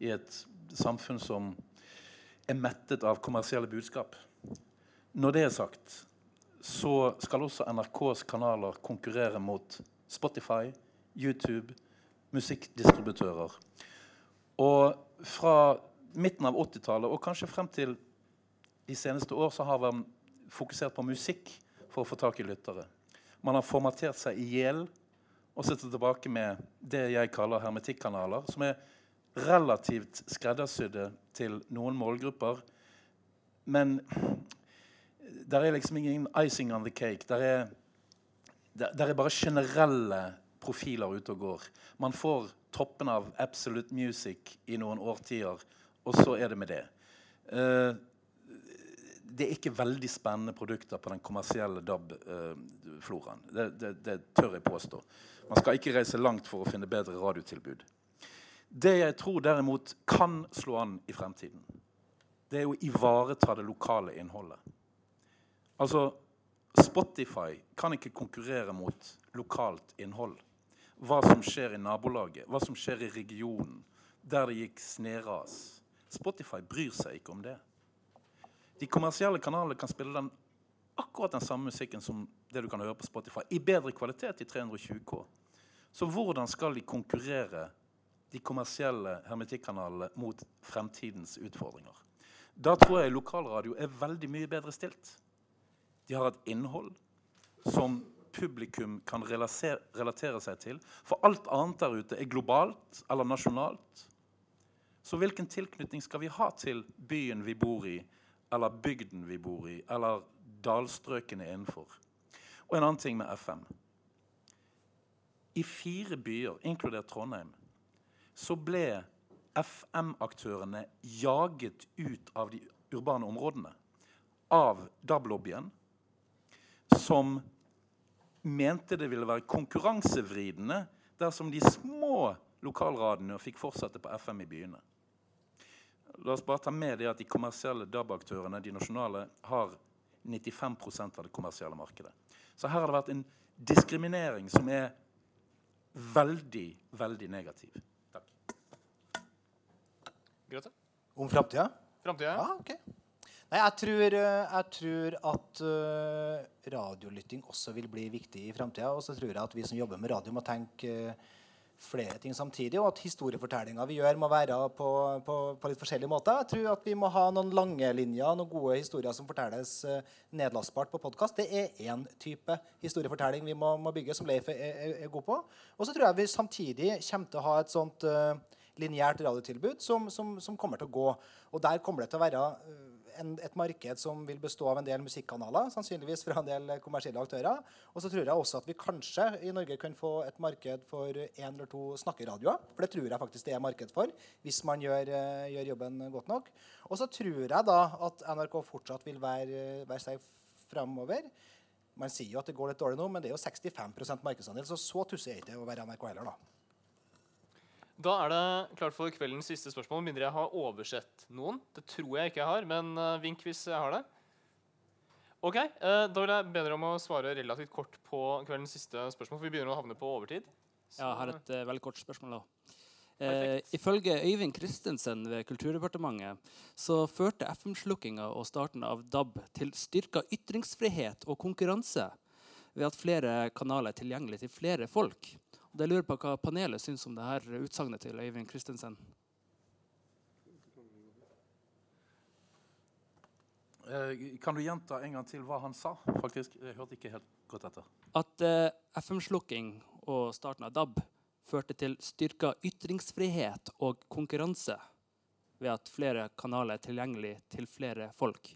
i et samfunn som er mettet av kommersielle budskap. Når det er sagt, så skal også NRKs kanaler konkurrere mot Spotify, YouTube, musikkdistributører. Og fra midten av 80-tallet og kanskje frem til de seneste år så har man fokusert på musikk for å få tak i lyttere. Man har formatert seg i hjel og sitter tilbake med det jeg kaller hermetikkanaler, som er relativt skreddersydde til noen målgrupper. Men der er liksom ingen icing on the cake. Der er, der, der er bare generelle profiler ute og går. Man får toppen av absolute music i noen årtier, og så er det med det. Eh, det er ikke veldig spennende produkter på den kommersielle DAB-floraen. det, det, det tør jeg påstå. Man skal ikke reise langt for å finne bedre radiotilbud. Det jeg tror derimot kan slå an i fremtiden, det er å ivareta det lokale innholdet. Altså, Spotify kan ikke konkurrere mot lokalt innhold. Hva som skjer i nabolaget, hva som skjer i regionen, der det gikk sneras. Spotify bryr seg ikke om det. De kommersielle kanalene kan spille den akkurat den samme musikken som det du kan høre på Spotify, i bedre kvalitet i 320K. Så hvordan skal de konkurrere, de kommersielle hermetikkanalene, mot fremtidens utfordringer? Da tror jeg lokalradio er veldig mye bedre stilt. De har et innhold som publikum kan relatere seg til. For alt annet der ute er globalt eller nasjonalt. Så hvilken tilknytning skal vi ha til byen vi bor i, eller bygden vi bor i, eller dalstrøkene innenfor? Og en annen ting med FM. I fire byer, inkludert Trondheim, så ble FM-aktørene jaget ut av de urbane områdene av DAB-lobbyen, som mente det ville være konkurransevridende dersom de små lokalradene fikk fortsette på FM i byene. La oss bare ta med det at De kommersielle DAB-aktørene de nasjonale, har 95% av det kommersielle markedet. Så her har det vært en diskriminering som er veldig, veldig negativ. Takk. Grete? Om framtida? Framtida? Ja, ok. Nei, jeg tror, eh, jeg tror at uh, radiolytting også vil bli viktig i framtida. Og så tror jeg at vi som jobber med radio, må tenke eh, flere ting samtidig. Og at historiefortellinga vi gjør, må være på, på, på litt forskjellige måter. Jeg tror at vi må ha noen lange linjer, noen gode historier som fortelles eh, nedlastbart på podkast. Det er én type historiefortelling vi må, må bygge, som Leif er, er, er god på. Og så tror jeg vi samtidig kommer til å ha et sånt uh, lineært radiotilbud som, som, som kommer til å gå. Og der kommer det til å være eh, en, et marked som vil bestå av en del musikkanaler, sannsynligvis fra en del kommersielle aktører. Og så tror jeg også at vi kanskje i Norge kan få et marked for én eller to snakkeradioer. For det tror jeg faktisk det er marked for, hvis man gjør, eh, gjør jobben godt nok. Og så tror jeg da at NRK fortsatt vil være, være seg framover. Man sier jo at det går litt dårlig nå, men det er jo 65% markedsandel, så så tussig er det ikke å være NRK heller, da. Da er det klart for kveldens siste spørsmål. Mindre jeg har oversett noen. Det tror jeg ikke jeg har, men uh, vink hvis jeg har det. Ok, eh, Da vil jeg be dere om å svare relativt kort på kveldens siste spørsmål. for vi begynner å havne på overtid. Så- Ja, jeg har et uh, veldig kort spørsmål. da. Eh, ifølge Øyvind Christensen ved Kulturdepartementet så førte FM-slukkinga og starten av DAB til styrka ytringsfrihet og konkurranse ved at flere kanaler er tilgjengelig til flere folk. Det lurer på hva panelet syns om det her utsagnet til Øyvind Christensen. Eh, kan du gjenta en gang til hva han sa? Faktisk, Jeg hørte ikke helt godt etter. At eh, FM-slukking og starten av DAB førte til styrka ytringsfrihet og konkurranse ved at flere kanaler er tilgjengelig til flere folk.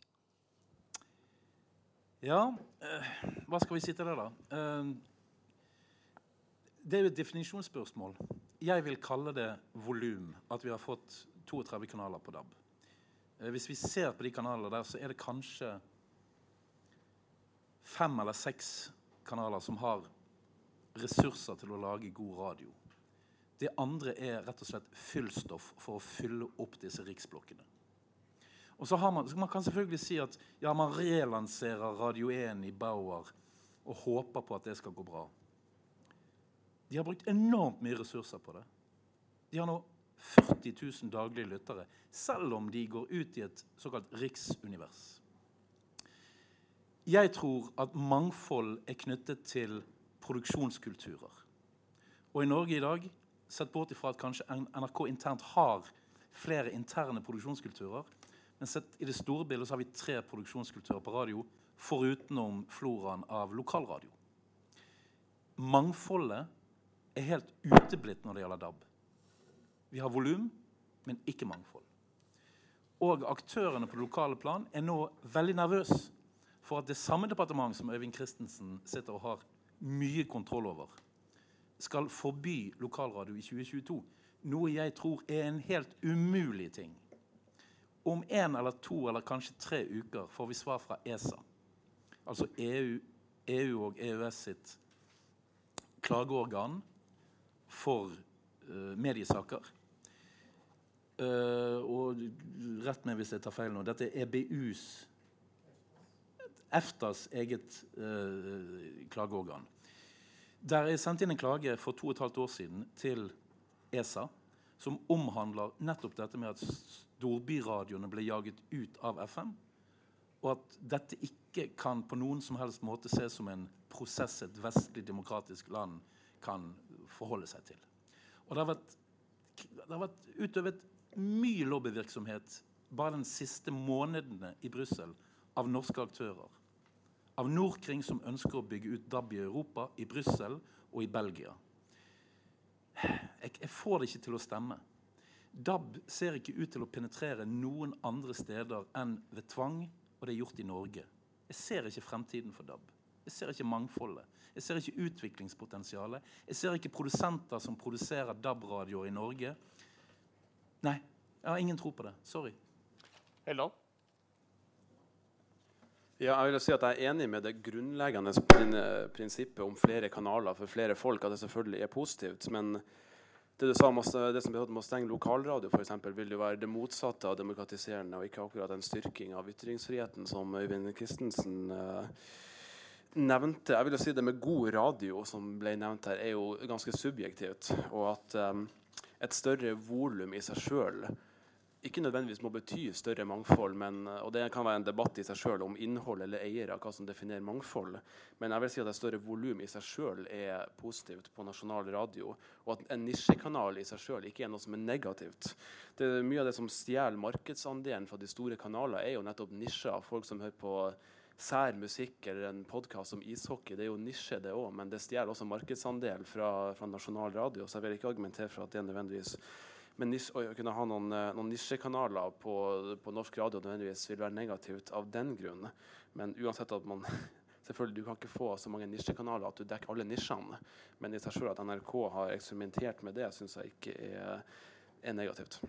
Ja, eh, hva skal vi si til det, da? Eh, det er jo et definisjonsspørsmål. Jeg vil kalle det volum, at vi har fått 32 kanaler på DAB. Eh, hvis vi ser på de kanalene der, så er det kanskje fem eller seks kanaler som har ressurser til å lage god radio. Det andre er rett og slett fyllstoff for å fylle opp disse riksblokkene. Og så man, så Man kan selvfølgelig si at ja, man relanserer Radio 1 i Bauer og håper på at det skal gå bra. De har brukt enormt mye ressurser på det. De har nå 40 000 daglige lyttere, selv om de går ut i et såkalt riksunivers. Jeg tror at mangfold er knyttet til produksjonskulturer. Og i Norge i dag, sett bort ifra at kanskje NRK internt har flere interne produksjonskulturer, men sett i det store bildet så har vi tre produksjonskulturer på radio, forutenom floraen av lokalradio. Mangfoldet er helt uteblitt når det gjelder DAB. Vi har volum, men ikke mangfold. Og aktørene på det lokale plan er nå veldig nervøse for at det samme departement som Øyvind Christensen sitter og har mye kontroll over, skal forby lokalradio i 2022. Noe jeg tror er en helt umulig ting. Om en eller to eller kanskje tre uker får vi svar fra ESA, altså EU, EU og EØS sitt klageorgan for uh, mediesaker. Uh, og rett meg hvis jeg tar feil nå. Dette er EBUs EFTAs eget uh, klageorgan. Der er sendt inn en klage for to og et halvt år siden til ESA som omhandler nettopp dette med at storbyradioene ble jaget ut av FM, og at dette ikke kan på noen som helst måte ses som en prosess et vestlig demokratisk land kan forholde seg til. Og det har vært, det har vært utøvet mye lobbyvirksomhet bare de siste månedene i Brussel av norske aktører. Av Nordkring, som ønsker å bygge ut DAB i Europa, i Brussel og i Belgia. Jeg, jeg, får det ikke til å stemme. DAB ser ikke ut til å penetrere noen andre steder enn ved tvang, og det er gjort i Norge. Jeg ser ikke fremtiden for DAB. Jeg ser ikke mangfoldet. Jeg ser ikke utviklingspotensialet. Jeg ser ikke produsenter som produserer DAB-radioer i Norge. Nei, jeg har ingen tro på det. Sorry. Heldal? Ja, jeg vil si at jeg er enig med det grunnleggende prinsippet om flere kanaler for flere folk, at det selvfølgelig er positivt. Men det du sa om det som med å stenge lokalradio, eksempel, vil jo være det motsatte av demokratiserende, og ikke akkurat en styrking av ytringsfriheten, som Øyvind Christensen uh, nevnte. Jeg vil jo si Det med god radio, som ble nevnt her, er jo ganske subjektivt. Og at um, et større volum i seg sjøl ikke nødvendigvis må bety større mangfold, men, og det kan være en debatt i seg sjøl om innhold eller eiere, hva som definerer mangfold. Men jeg vil si at et større volum i seg sjøl er positivt på nasjonal radio. Og at en nisjekanal i seg sjøl ikke er noe som er negativt. Det, mye av det som stjeler markedsandelen fra de store kanaler, er jo nettopp nisjer. Folk som hører på sær musikk eller en podkast om ishockey. Det er jo nisje, det òg, men det stjeler også markedsandel fra, fra nasjonal radio. Så jeg vil ikke argumentere for at det er nødvendigvis men å kunne ha noen, eh, noen nisjekanaler på, på, norsk radio nødvendigvis vil være negativt av den grunn. Men uansett at man (laughs) selvfølgelig, Du kan ikke få så mange nisjekanaler at du dekker alle nisjene. Men i seg selv at NRK har eksperimentert med det, syns jeg ikke er, er negativt.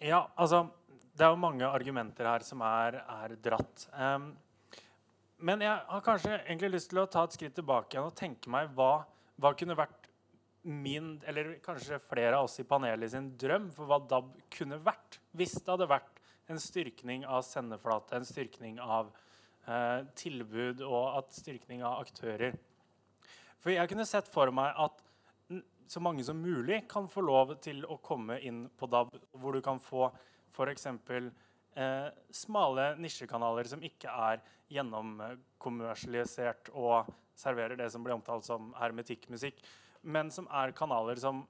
Ja, altså Det er jo mange argumenter her som er, er dratt. Um, men jeg har kanskje egentlig lyst til å ta et skritt tilbake igjen og tenke meg hva, hva kunne vært min, eller kanskje flere av oss i panelet sin drøm for hva DAB kunne vært hvis det hadde vært en styrkning av sendeflate, en styrkning av eh, tilbud og at styrkning av aktører. For jeg kunne sett for meg at så mange som mulig kan få lov til å komme inn på DAB, hvor du kan få f.eks eh, smale nisjekanaler som ikke er gjennomkommersialisert og serverer det som blir omtalt som hermetikkmusikk, men som er kanaler som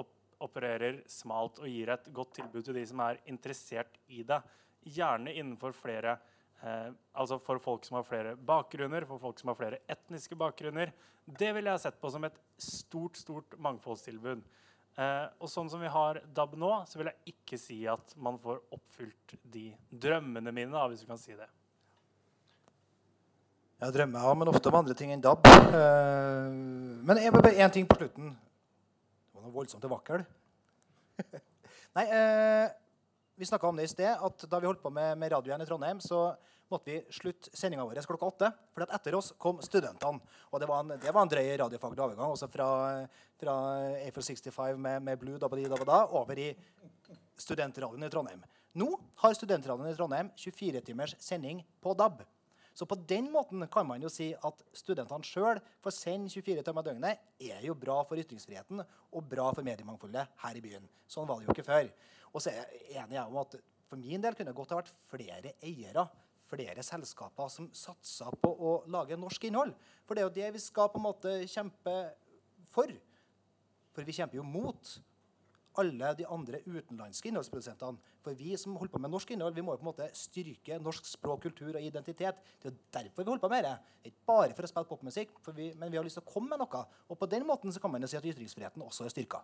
op opererer smalt og gir et godt tilbud til de som er interessert i det. Gjerne innenfor flere eh, altså for folk som har flere bakgrunner, for folk som har flere etniske bakgrunner. Det ville jeg sett på som et stort, stort mangfoldstilbud. Eh, og sånn som vi har DAB nå, så vil jeg ikke si at man får oppfylt de drømmene mine, da, hvis du kan si det. Jeg drømmer ja, men ofte om andre ting enn DAB. Eh, men jeg bare én ting på slutten. Det var noe voldsomt vakkel. (laughs) Nei, eh, vi snakka om det i sted, at da vi holdt på med, med Radio 1 i Trondheim, så måtte vi slutte sendinga vår klokka åtte. For etter oss kom studentene. Og det var en, det var en drøy radiofaglig overgang. Også fra, fra Eiffel 65 med, med Blue Dabadi Dabada over i studentradioen i Trondheim. Nå har studentradioen i Trondheim 24 timers sending på DAB. Så på den måten kan man jo si at studentene sjøl får sende 24 timer i døgnet, er jo bra for ytringsfriheten og bra for mediemangfoldet her i byen. Sånn var det jo ikke før. Og så er jeg enig om at for min del kunne det godt ha vært flere eiere, flere selskaper som satser på å lage norsk innhold. For det er jo det vi skal på en måte kjempe for. For vi kjemper jo mot alle de andre utenlandske innholdsprodusentene. For vi som holder på med norsk innhold, vi må jo på en måte styrke norsk språk, kultur og identitet. Det er jo derfor vi holder på med det. Ikke bare for å spille popmusikk, vi, men vi har lyst til å komme med noe. Og på den måten så kan man jo si at ytringsfriheten også er styrka.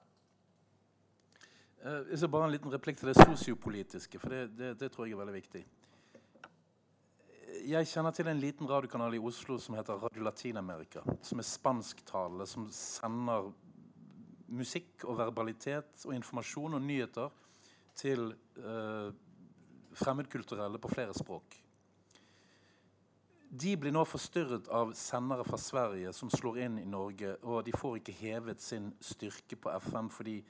Uh, bare en liten replikk til det sosiopolitiske, for det, det, det, tror jeg er veldig viktig. Jeg kjenner til en liten radiokanal i Oslo som heter Radio Latin-Amerika. Som er spansktalende, som sender musikk og verbalitet og informasjon og nyheter til eh, fremmedkulturelle på flere språk. De blir nå forstyrret av sendere fra Sverige som slår inn i Norge, og de får ikke hevet sin styrke på FM fordi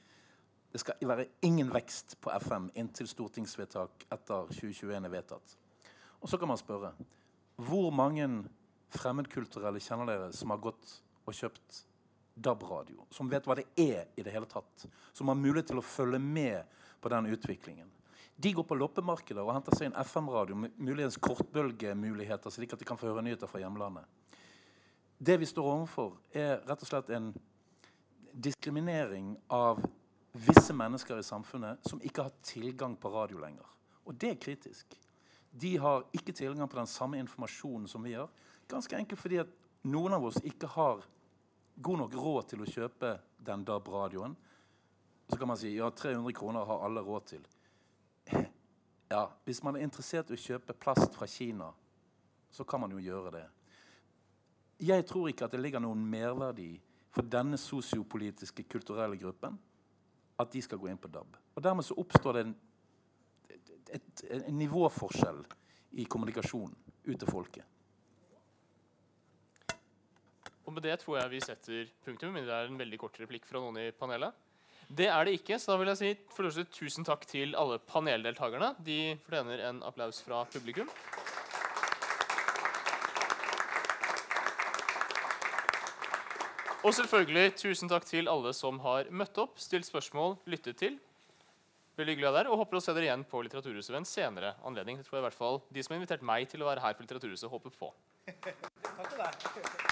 det skal være ingen vekst på FM inntil stortingsvedtak etter 2021 er vedtatt. Og så kan man spørre hvor mange fremmedkulturelle kjenner dere som har gått og kjøpt DAB-radio? Som vet hva det er i det hele tatt? Som har mulighet til å følge med på den utviklingen? De går på loppemarkeder og henter seg en FM-radio med muligens kortbølgemuligheter, slik at de kan få høre nyheter fra hjemlandet. Det vi står overfor, er rett og slett en diskriminering av visse mennesker i samfunnet som ikke har tilgang på radio lenger. Og det er kritisk. De har ikke tilgang på den samme informasjonen som vi har. Ganske enkelt fordi at noen av oss ikke har god nok råd til å kjøpe den DAB-radioen. Så kan man si ja, 300 kroner har alle råd til. Ja, Hvis man er interessert i å kjøpe plast fra Kina, så kan man jo gjøre det. Jeg tror ikke at det ligger noen merverdi for denne sosiopolitiske, kulturelle gruppen at de skal gå inn på DAB. Og Dermed så oppstår det en, et, en nivåforskjell i kommunikasjonen ut til folket. Og med det tror jeg vi setter punktum, men det er en veldig kort replikk fra noen i panelet. Det er det ikke, så da vil jeg si tusen takk til alle paneldeltakerne. De fortjener en applaus fra publikum. Og selvfølgelig tusen takk til alle som har møtt opp, stilt spørsmål, lyttet til. Veldig hyggelig å være der, og Håper å se dere igjen på Litteraturhuset ved en senere anledning. Det tror jeg i hvert fall De som har invitert meg til å være her på Litteraturhuset, håper på. (laughs) takk til deg.